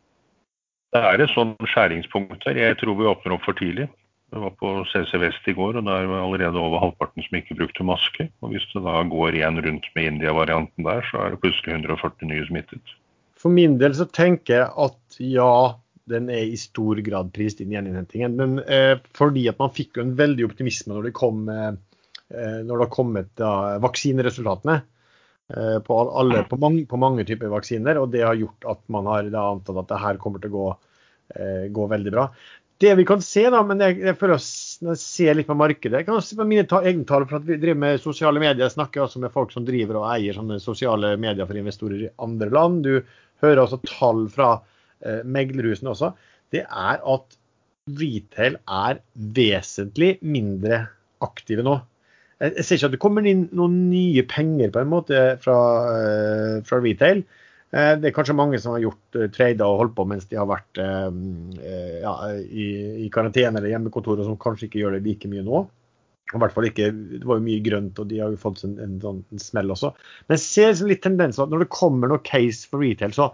det er et sånt skjæringspunkt her. Jeg tror vi åpner opp for tidlig. Jeg var på CC Vest i går, og der var allerede over halvparten som ikke brukte maske. Og Hvis det da går igjen rundt med India-varianten der, så er det plutselig 140 nye smittet. For min del så tenker jeg at ja, den er i stor grad prist inn i gjeninnhentingen. Men eh, fordi at man fikk jo en veldig optimisme når det kom eh, eh, når det har kommet da, vaksineresultatene eh, på, alle, på, mange, på mange typer vaksiner. Og det har gjort at man har antatt at det her kommer til å gå, eh, gå veldig bra. Det vi kan se, da, men jeg, jeg føler jeg ser litt på markedet Jeg kan se på mine ta, egne tall, for at vi driver med sosiale medier. Jeg snakker også med folk som driver og eier sånne sosiale medier for investorer i andre land. Du hører også tall fra eh, meglerhusene også. Det er at retail er vesentlig mindre aktive nå. Jeg, ser ikke at det kommer inn noen nye penger på en måte fra, eh, fra retail. Eh, det er kanskje mange som har gjort trader og holdt på mens de har vært ja, i, i karantene eller hjemmekontor, og som kanskje ikke gjør det like mye nå. I hvert fall ikke, Det var jo mye grønt, og de har jo fått en, en sånn en smell også. Men jeg ser liksom litt tendenser at når det kommer noe case for retail, så,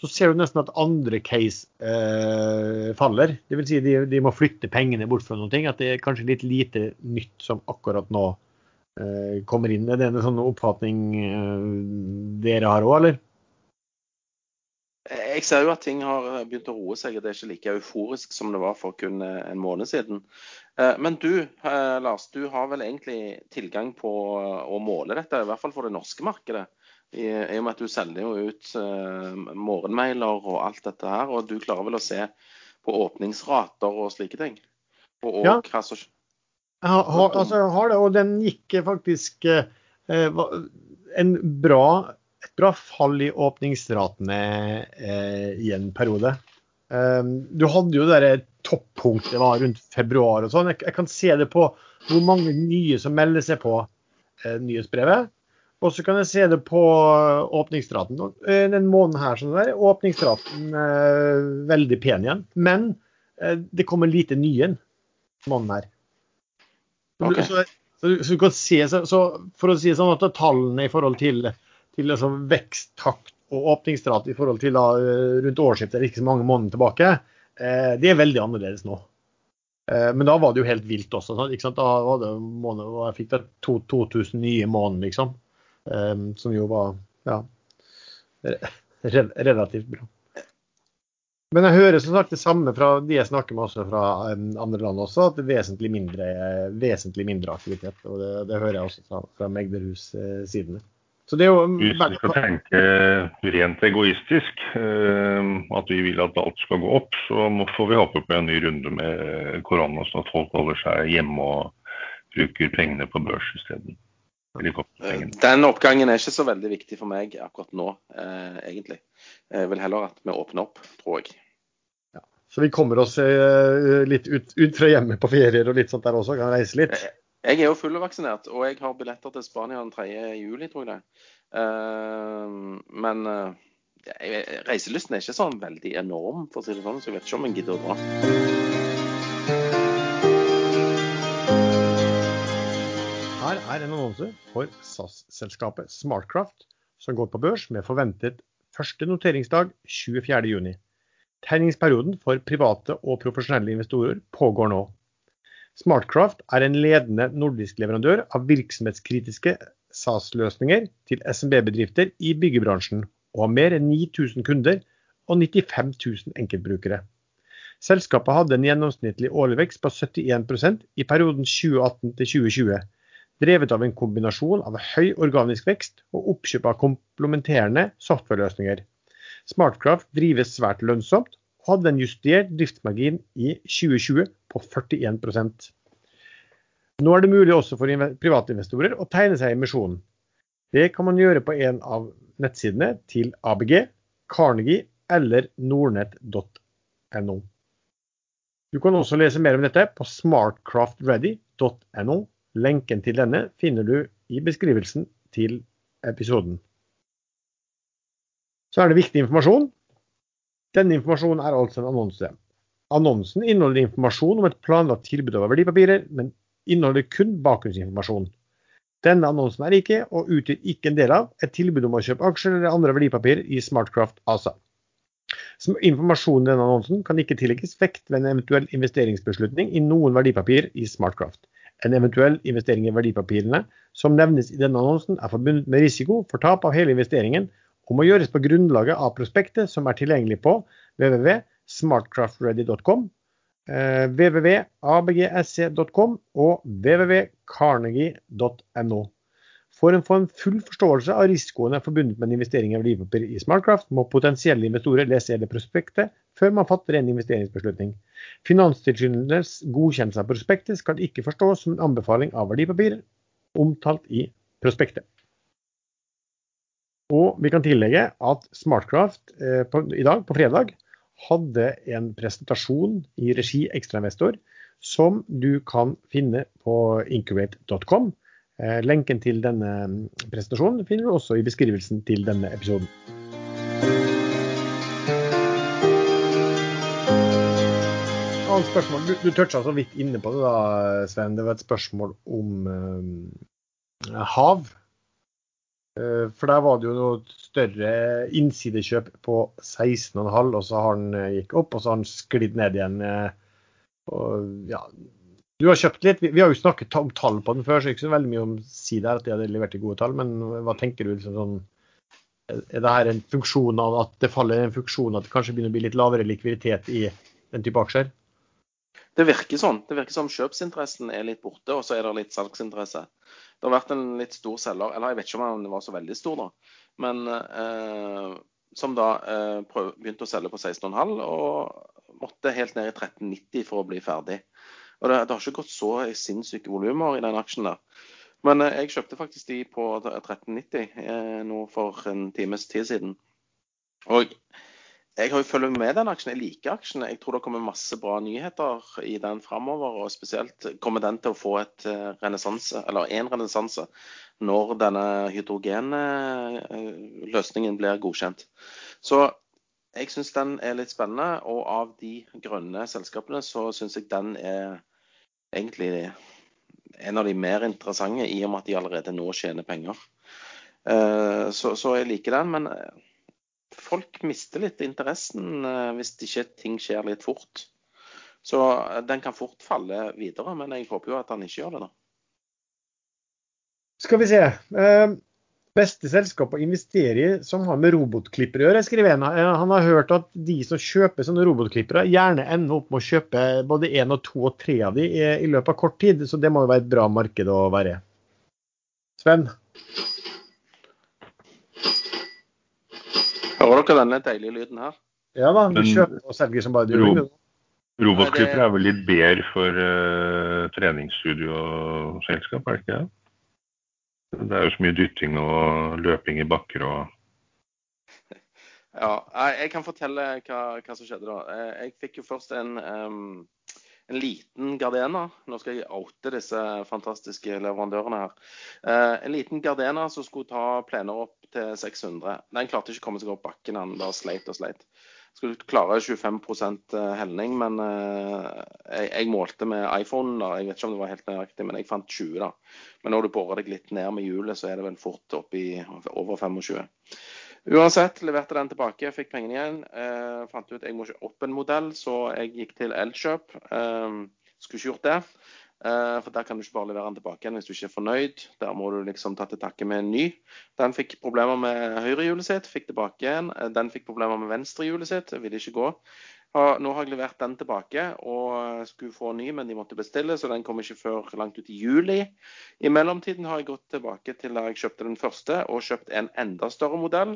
så ser du nesten at andre case eh, faller. Vil si de, de må flytte pengene bort fra noen ting. At det er kanskje litt lite nytt som akkurat nå eh, kommer inn. Er det en sånn oppfatning eh, dere har òg, eller? Jeg ser jo at ting har begynt å roe seg, og det er ikke like euforisk som det var for kun eh, en måned siden. Eh, Men du, eh, Lars, du har vel egentlig tilgang på å måle dette, i hvert fall for det norske markedet. I, i og med at du selger jo ut eh, morgenmailer og alt dette her, og du klarer vel å se på åpningsrater og slike ting? Og, og Ja. hva som ha, har, altså, har det, og den gikk faktisk eh, eh, en bra, bra fall i åpningsratene eh, i en periode. Um, du hadde jo det der toppunktet var rundt februar og sånn. Jeg, jeg kan se det på hvor mange nye som melder seg på eh, nyhetsbrevet. Og så kan jeg se det på åpningsraten. Eh, Den måneden her sånn der, er åpningsraten eh, veldig pen igjen. Men eh, det kommer lite nye inn måneden her. Så, du- så, så, så du kan se, så, For å si sånn at tallene i forhold til, til liksom veksttakt og åpningsrate i forhold til da, eh, rundt årsskiftet, ikke så mange måneder tilbake, eh, det er veldig annerledes nå. Eh, men da var det jo helt vilt også. Sant? Da var det måned, og jeg fikk da 2000 nye måneder, liksom. Eh, som jo var ja, re, re, relativt bra. Men jeg hører som sagt det samme fra de jeg snakker med også fra um, andre land også, at det er vesentlig mindre, vesentlig mindre aktivitet. Og det, det hører jeg også fra, fra meglerhus-sidene. Så det er jo Hvis vi skal tenke rent egoistisk, eh, at vi vil at alt skal gå opp, så får vi håpe på en ny runde med korona, sånn at folk holder seg hjemme og bruker pengene på børs isteden. Den oppgangen er ikke så veldig viktig for meg akkurat nå, eh, egentlig. Jeg vil heller at vi åpner opp, tror jeg. Ja. Så vi kommer oss eh, litt ut, ut, fra hjemme på ferier og litt sånt der også? Kan reise litt? Jeg, er jo fullvaksinert, og jeg har billetter til Spania den 3. juli, tror jeg det. Uh, men uh, reiselysten er ikke sånn veldig enorm, for å si det sånn, så jeg vet ikke om jeg gidder å dra. Her er en annonse for SAS-selskapet Smartcraft, som går på børs med forventet første noteringsdag 24.6. Tegningsperioden for private og profesjonelle investorer pågår nå. Smartcraft er en ledende nordisk leverandør av virksomhetskritiske SAS-løsninger til SMB-bedrifter i byggebransjen, og har mer enn 9000 kunder og 95 000 enkeltbrukere. Selskapet hadde en gjennomsnittlig årlig vekst på 71% i perioden 2018 til 2020 drevet av en kombinasjon av høy organisk vekst og oppkjøp av komplementerende softwareløsninger. Smartcraft drives svært lønnsomt hadde en justert driftsmargin i 2020 på 41% Nå er det mulig også for private investorer å tegne seg i emisjonen. Det kan man gjøre på en av nettsidene til ABG, Carnegie eller nordnett.no. Du kan også lese mer om dette på smartcraftready.no Lenken til denne finner du i beskrivelsen til episoden. Så er det viktig informasjon. Denne informasjonen er altså en annonse. Annonsen inneholder informasjon om et planlagt tilbud over verdipapirer, men inneholder kun bakgrunnsinformasjon. Denne annonsen er ikke, og utgjør ikke en del av, et tilbud om å kjøpe aksjer eller andre verdipapirer i Smartcraft ASA. Som informasjon i denne annonsen kan ikke tillegges vekt ved en eventuell investeringsbeslutning i noen verdipapir i Smartcraft. En eventuell investering i verdipapirene som nevnes i denne annonsen er forbundet med risiko for tap av hele investeringen og må gjøres på grunnlaget av prospektet som er tilgjengelig på www.smartcraftready.com, eh, www.abgse.com og www.carnegie.no. For å få en full forståelse av risikoene forbundet med en investering i verdipapir i Smartcraft, må potensielle investorer lese hele prospektet før man fatter en investeringsbeslutning. Finanstilsynets godkjennelse av prospektet skal ikke forstås som en anbefaling av verdipapirer omtalt i prospektet. Og vi kan tillegge at Smartcraft eh, på, i dag, på fredag, hadde en presentasjon i regi Ekstrainvestor som du kan finne på incubate.com. Eh, lenken til denne mm, presentasjonen finner du også i beskrivelsen til denne episoden. annet spørsmål. Du, du toucha så vidt inne på det, da, Sven. Det var et spørsmål om eh, hav. Uh, for der var det jo noe større innsidekjøp på 16,5, og så har den uh, gikk opp, og så har den sklidd ned igjen. og ja, du har kjøpt litt. Vi, har jo snakket om tall på den før, så ikke så veldig mye om si der at de hadde levert gode tall. Men hva tenker du liksom sånn Er det her en funksjon av at det faller en funksjon at det kanskje begynner å bli litt lavere likviditet i den type aksjer? Det virker sånn. Det virker som kjøpsinteressen er litt borte, og så er det litt salgsinteresse. Det har vært en litt stor selger, eller jeg vet ikke om han var så veldig stor, da, men eh, som da eh, prøv, begynte å selge på 16,5 og måtte helt ned i 13,90 for å bli ferdig. Og det, det har ikke gått så sinnssyke volumer i den aksjen der. Men eh, jeg kjøpte faktisk de på 13,90 eh, nå for en times tid siden. Og jeg har jo følger med den aksjen. Jeg liker aksjen. Jeg tror det kommer masse bra nyheter i den framover. Og spesielt kommer den til å få et eh, renessanse, eller en renessanse, når denne hydrogenløsningen blir godkjent. Så jeg syns den er litt spennende. Og av de grønne selskapene så syns jeg den er egentlig en av de mer interessante, i og med at de allerede nå tjener penger. Eh, så, så jeg liker den. men folk mister litt interessen eh, hvis ikke ting skjer litt fort. Så eh, den kan fort falle videre, men jeg håper jo at han ikke gjør det. da. Skal vi se. Eh, Beste selskap å investere i som har med robotklippere å gjøre, skriver. Eh, Han har hørt at de som kjøper sånne robotklippere, gjerne ender opp med å kjøpe både én og to og tre av de i løpet av kort tid. Så det må jo være et bra marked å være i. Sven? Hører dere denne deilige lyden her? Ja da, du kjøper og selger som bare du Ro-. Robotklipper er vel litt bedre for uh, treningsstudio og selskap, er det ikke det? Det er jo så mye dytting og løping i bakker og Ja, jeg jeg kan fortelle hva, hva som skjedde da. Eh, Jeg fikk jo først en, em, en liten Gardena. Nå skal jeg oute disse fantastiske leverandørene her. Eh, en liten Gardena som skulle ta plener opp til 600. Den klarte ikke å komme seg opp bakken, han bare sleit og sleit. Skulle klare 25% helning, men eh, jeg målte med iPhone. da. Jeg vet ikke om det var helt nøyaktig, men jeg fant 20. da. Men når du borer deg litt ned med hjulet, så er det vel fort oppi over 25. Uansett, leverte den tilbake, fikk pengene igjen. Eh, fant ut jeg må ikke opp en modell, så jeg gikk til Elkjøp. Eh, skulle ikke gjort det. Eh, for der kan du ikke bare levere den tilbake igjen hvis du ikke er fornøyd. Der må du liksom ta til takke med en ny. Den fikk problemer med høyrehjulet sitt, fikk tilbake igjen. Eh, Den fikk problemer med venstrehjulet sitt, ville ikke gå. Nå har jeg levert den tilbake og skulle få ny, men de måtte bestille, så den kom ikke før langt ut i juli. I mellomtiden har jeg gått tilbake til da jeg kjøpte den første, og kjøpt en enda større modell.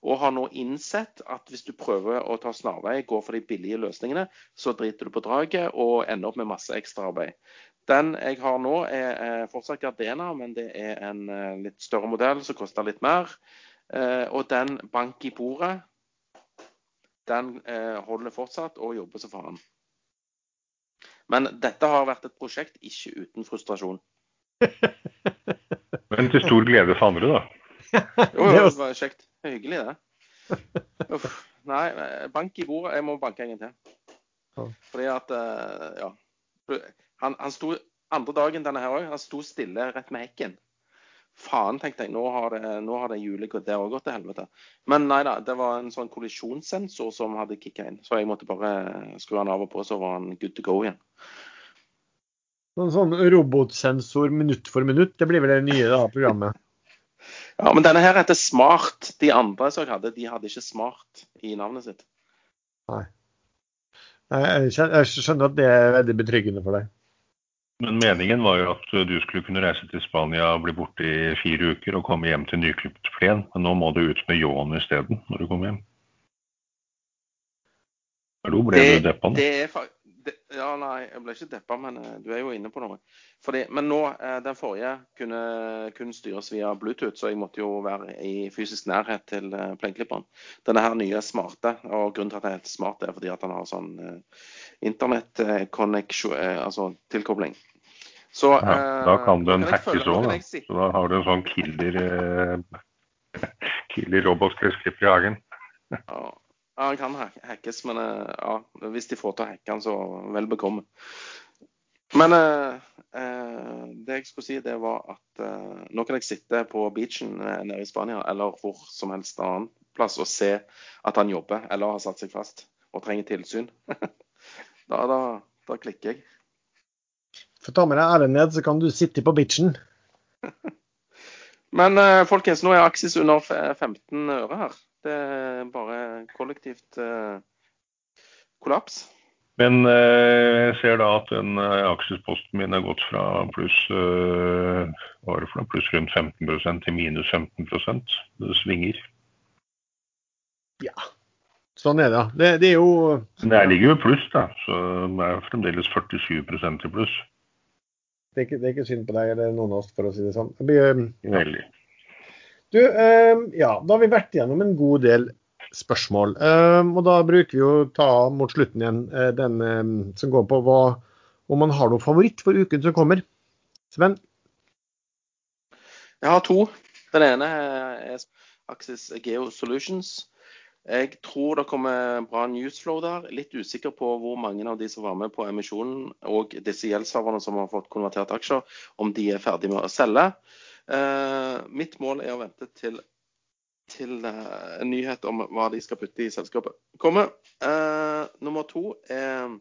Og har nå innsett at hvis du prøver å ta snarvei, gå for de billige løsningene, så driter du på draget og ender opp med masse ekstraarbeid. Den jeg har nå, er, er fortsatt Gardena, men det er en eh, litt større modell som koster litt mer. Eh, og den bank i bordet, den eh, holder fortsatt og jobber så faen. Men dette har vært et prosjekt ikke uten frustrasjon. Men til stor glede for andre, da. Jo, Det jo, det var kjekt. Hyggelig, det. Uff. Nei, eh, bank i bordet. Jeg må banke en gang til. Fordi at eh, Ja. Han, han sto andre dagen denne her òg. Han sto stille rett med hekken. Faen, tenkte jeg. Nå har det, nå har det hjulet gått- til helvete. Men nei da, det var en sånn kollisjonssensor som hadde kicka inn. Så jeg måtte bare skru han av og på, så var han good to go igjen. Sånn, sånn robotsensor minutt for minutt, det blir vel det nye da, programmet. Ja, Men denne her heter Smart. De andre som jeg hadde, de hadde ikke Smart i navnet sitt. Nei. Jeg skjønner, at det er veldig betryggende for deg. Men meningen var jo at du skulle kunne reise til Spania, bli borte i fire uker og komme hjem til nyklipt plen. Men nå må du ut med ljåen isteden når du kommer hjem. Hallo, ble du deppa nå? Det er det, ja, nei, jeg ble ikke deppa, men eh, du er jo inne på noe. Fordi, men nå, eh, den forrige kunne kun styres via Bluetooth, så jeg måtte jo være i fysisk nærhet til eh, plenklipperen. Denne her nye smarte, og grunnen til at den heter smart, er fordi at den har sånn internett-tilkobling. altså tilkobling. Så Ja, da kan du en hackes òg, da. Så da har du en sånn killer, killer robotklesklipper i hagen. Ja, ja han kan hackes, men eh, ja, hvis de får til å hacke han, så vel bekomme. Men eh, eh, det jeg skulle si, det var at eh, nå kan jeg sitte på beachen eh, nede i Spania, eller hvor som helst annen plass, og se at han jobber eller har satt seg fast og trenger tilsyn. da, da, da klikker jeg. For ta med deg æren ned, så kan du sitte på beachen. Men eh, folkens, nå er Aksis under 15 øre her. Det er bare kollektivt eh, kollaps. Men eh, jeg ser da at den eh, aksjesposten min har gått fra pluss eh, hva var det for noe, pluss rundt 15% til minus 15% Det svinger. Ja, Sånn er det, ja. Det, det er jo Men jeg ligger jo i pluss, da. Så det er fremdeles 47 i pluss. det er, ikke, det er ikke synd på deg eller noen av oss, for å si det sånn. Det blir, Veldig. Du, eh, ja, da har vi vært gjennom en god del spørsmål. Eh, og da bruker vi å ta mot slutten igjen eh, den eh, som går på hva, om man har noen favoritt for uken som kommer. Sven? Jeg har to. Den ene er Axis Geo Solutions. Jeg tror det kommer bra newsflow der. Litt usikker på hvor mange av de som var med på emisjonen og disse gjeldshaverne som har fått konvertert aksjer, om de er ferdige med å selge. Eh, mitt mål er å vente til, til eh, en nyhet om hva de skal putte i selskapet kommer. Eh, nummer to er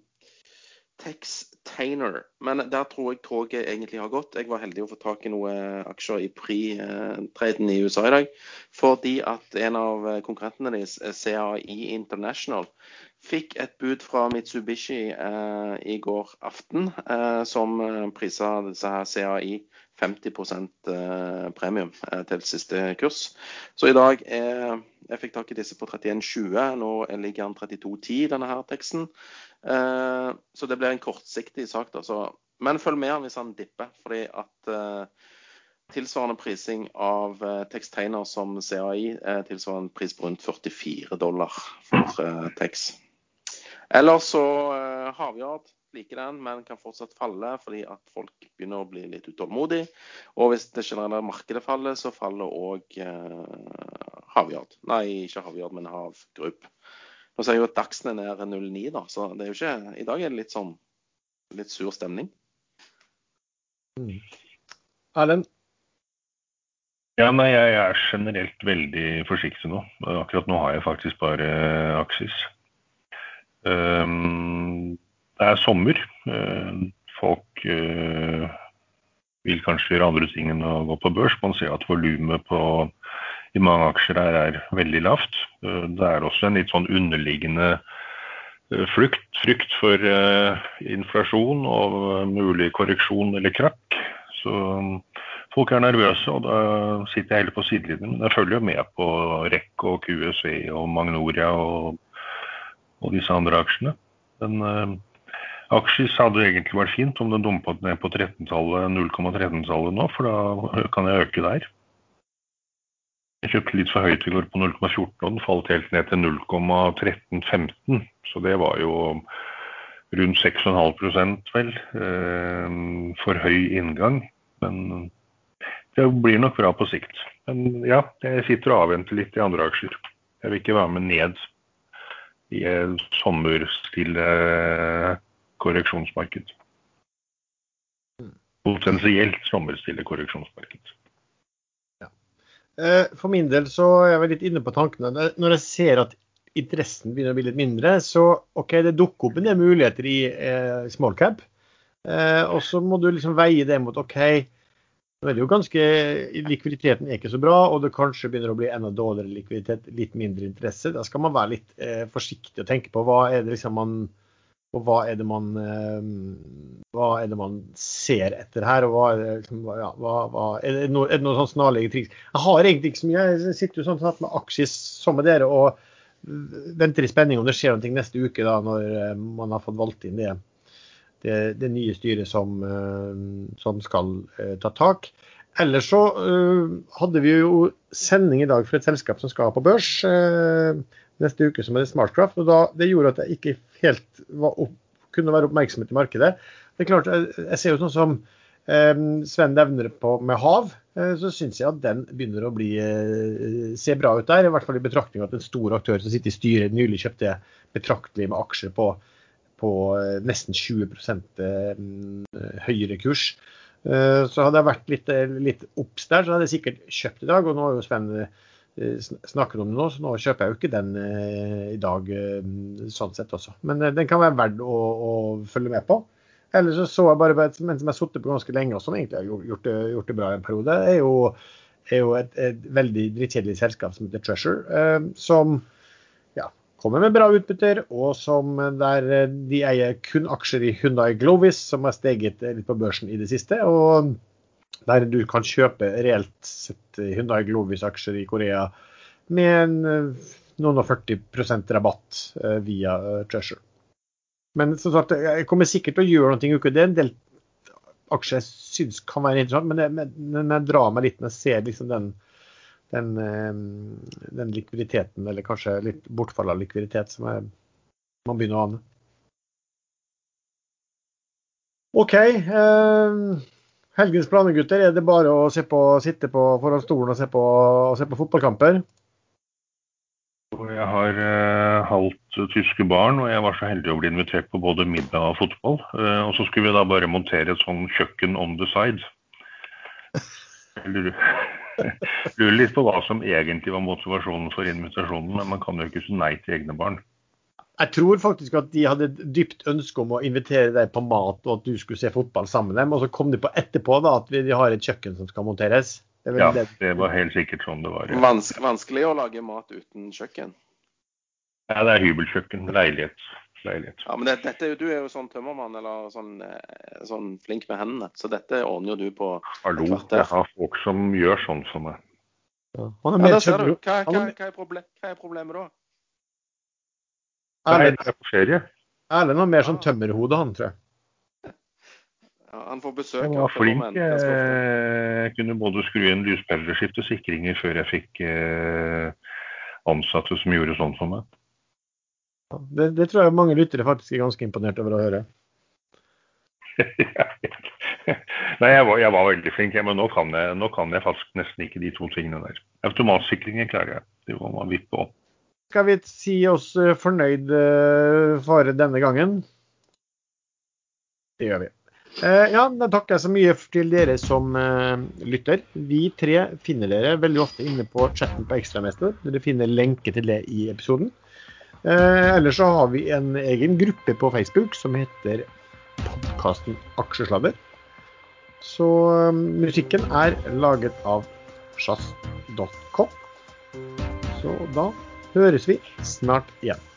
Tex Textainer. Men der tror jeg toget egentlig har gått. Jeg var heldig å få tak i noen aksjer i Pri-traden i USA i dag. Fordi at en av konkurrentene deres, CAI International, fikk et bud fra Mitsubishi eh, i går aften eh, som prisa disse her CAI 50 eh, premium eh, til siste kurs. Så i dag er Jeg fikk tak i disse på 31,20. Nå ligger den 32,10, denne her teksten. Eh, så det blir en kortsiktig sak, da. Så, men følg med hvis han dipper. fordi at tilsvarende prising av teksttegner som CAI er tilsvarende pris på rundt 44 dollar for Tex. Ellers så uh, havjord liker den, men kan fortsatt falle fordi at folk begynner å bli litt utålmodige. Og hvis det generelle markedet faller, så faller òg eh, havjord. Nei, ikke havjord, men havgrupp. Nå så er jo Dagsen er nede 0,9, da, så det er jo ikke I dag er det litt sånn litt sur stemning. Mm. Erlend? Ja, nei, jeg er generelt veldig forsiktig nå. Akkurat nå har jeg faktisk bare Aksis. Um, det er sommer. Uh, folk uh, vil kanskje gjøre andre ting enn å gå på børs. Man ser at volumet i mange aksjer her er veldig lavt. Ehm, det er også en litt sånn underliggende eh, flukt, frykt for uh, inflasjon og mulig korreksjon eller krakk. Så folk er nervøse, og da sitter jeg heller på sidelinjen. Men jeg følger jo med på REC og QSV og Magnoria og og disse andre aksjene. Men uh, Aksjis hadde egentlig vært fint om den dumpet ned på 0,13-tallet nå, for da kan jeg øke der. Jeg kjøpte litt for høyt i går på 0,14, og den falt helt ned til 0,1315. Så det var jo rundt 6,5% vel. Eh, for høy inngang. Men det blir nok bra på sikt. Men ja, jeg sitter og avventer litt i andre aksjer. Jeg vil ikke være med ned i sommerstille korreksjonsmarked. Potensielt sommerstille korreksjonsmarked. Eh, for min del så er jeg litt inne på tankene. Når jeg ser at interessen begynner å bli litt mindre, så OK, det dukker opp en del muligheter i eh, small cap. Eh, og så må du liksom veie det mot OK, nå er det jo ganske, Likviditeten er ikke så bra, og det kanskje begynner å bli enda dårligere likviditet, litt mindre interesse. Da skal man være litt eh, forsiktig og tenke på hva er det liksom man og hva er man eh, hva er det man ser etter her? og hva Er det, liksom, ja, hva, hva, er det noe, er det noe sånn snarlige triks? Jeg har egentlig ikke så mye. Jeg sitter jo sånn satt med aksjer som med dere og venter i spenning om det skjer noe neste uke, da, når eh, man har fått valgt inn det det, det nye styret som, eh, som skal ta tak. Ellers så hadde vi jo sending i dag for et selskap som skal på børs neste uke, som er Smartcraft. og da, Det gjorde at jeg ikke helt opp, kunne være oppmerksomhet i markedet. Det er klart, Jeg, jeg ser jo sånn som eh, Sven nevner på med hav, eh, så syns jeg at den begynner å bli, se bra ut der. I hvert fall i betraktning av at en stor aktør som sitter i styret, nylig kjøpte betraktelig med aksjer på på eh, nesten 20 eh, høyere kurs. Eh, så hadde jeg vært litt, litt obs der, så hadde jeg sikkert kjøpt i dag. Og nå har jo Sven snakket om det nå, så nå kjøper jeg jo ikke den i dag sånn sett også. Men den kan være verdt å, å følge med på. Eller så så jeg bare men som jeg har sittet på ganske lenge og som egentlig har gjort gjort det bra en periode, er jo, er jo et, et, veldig drittkjedelig selskap som heter Treasure. som kommer med bra utbytter, og som der eh, de eier kun aksjer i Hyundai Glovis, som har steget litt på børsen i det siste. og der du kan kjøpe reelt sett Hyundai Glovis-aksjer i Korea med en, eh, noen og 40% rabatt eh, via Treasure. Men som sagt, jeg kommer sikkert til å gjøre noe i uka. Det er en del aksjer jeg syns kan være interessant, men jeg, men jeg drar meg litt når jeg ser liksom den den, eh, den, likviditeten, eller kanskje litt bortfall av likviditet, som jeg, man begynner å ane. OK. Eh, helgens planer, gutter. Er det bare å på, sitte på foran stolen og se på, og se på fotballkamper? Jeg har uh, halvt tyske barn, og jeg var så heldig å bli invitert på både middag og fotball. Uh, og så skulle vi da bare montere et sånn kjøkken on the side. Eller Lurer litt på hva som egentlig var motivasjonen for invitasjonen, men man kan jo ikke si nei til egne barn. Jeg tror faktisk at de hadde et dypt ønske om å invitere deg på mat, og at du skulle se fotball sammen med dem. Og så kom de på etterpå da, at vi, de har et kjøkken som skal monteres. Det Ja, det. det var helt sikkert sånn det var. Ja, Vans vanskelig å lage mat uten kjøkken. ja det er hybelkjøkken. Leilighet. Leilighet. Ja, men det, dette, du er jo sånn tømmermann eller sånn, eh, sånn flink med hendene, så dette ordner jo du på Hallo, et kvarter. jeg har folk som gjør sånn for meg. Ja. Han er Ja, Hva, hva, hva, er, hva er problemet da? Erlend, er på ferie. Erlend har mer sånn tømmerhode, han, tror jeg. Ja, han får besøk Jeg var flink. eh, Jeg kunne både skru inn lyspæreskift og skifte sikringer før jeg fikk eh, ansatte som gjorde sånn for meg. Ja, Det, det tror jeg mange lyttere faktisk er ganske imponert over å høre. Nei, jeg var, jeg var veldig flink, men nå kan jeg, nå kan jeg faktisk nesten ikke de to tingene der. Automatsikringer klarer jeg. Det må man vippe på. Skal vi si oss eh, fornøyd eh, for denne gangen? Det gjør vi. Eh, ja, da takker jeg så mye til dere som lytter. Vi tre finner dere veldig ofte inne på chatten på Ekstramester. Dere finner lenke til det i episoden. Ellers så har vi en egen gruppe på Facebook som heter podkasten Aksjesladder. Så musikken er laget av sjazz.com. Så da høres vi snart igjen.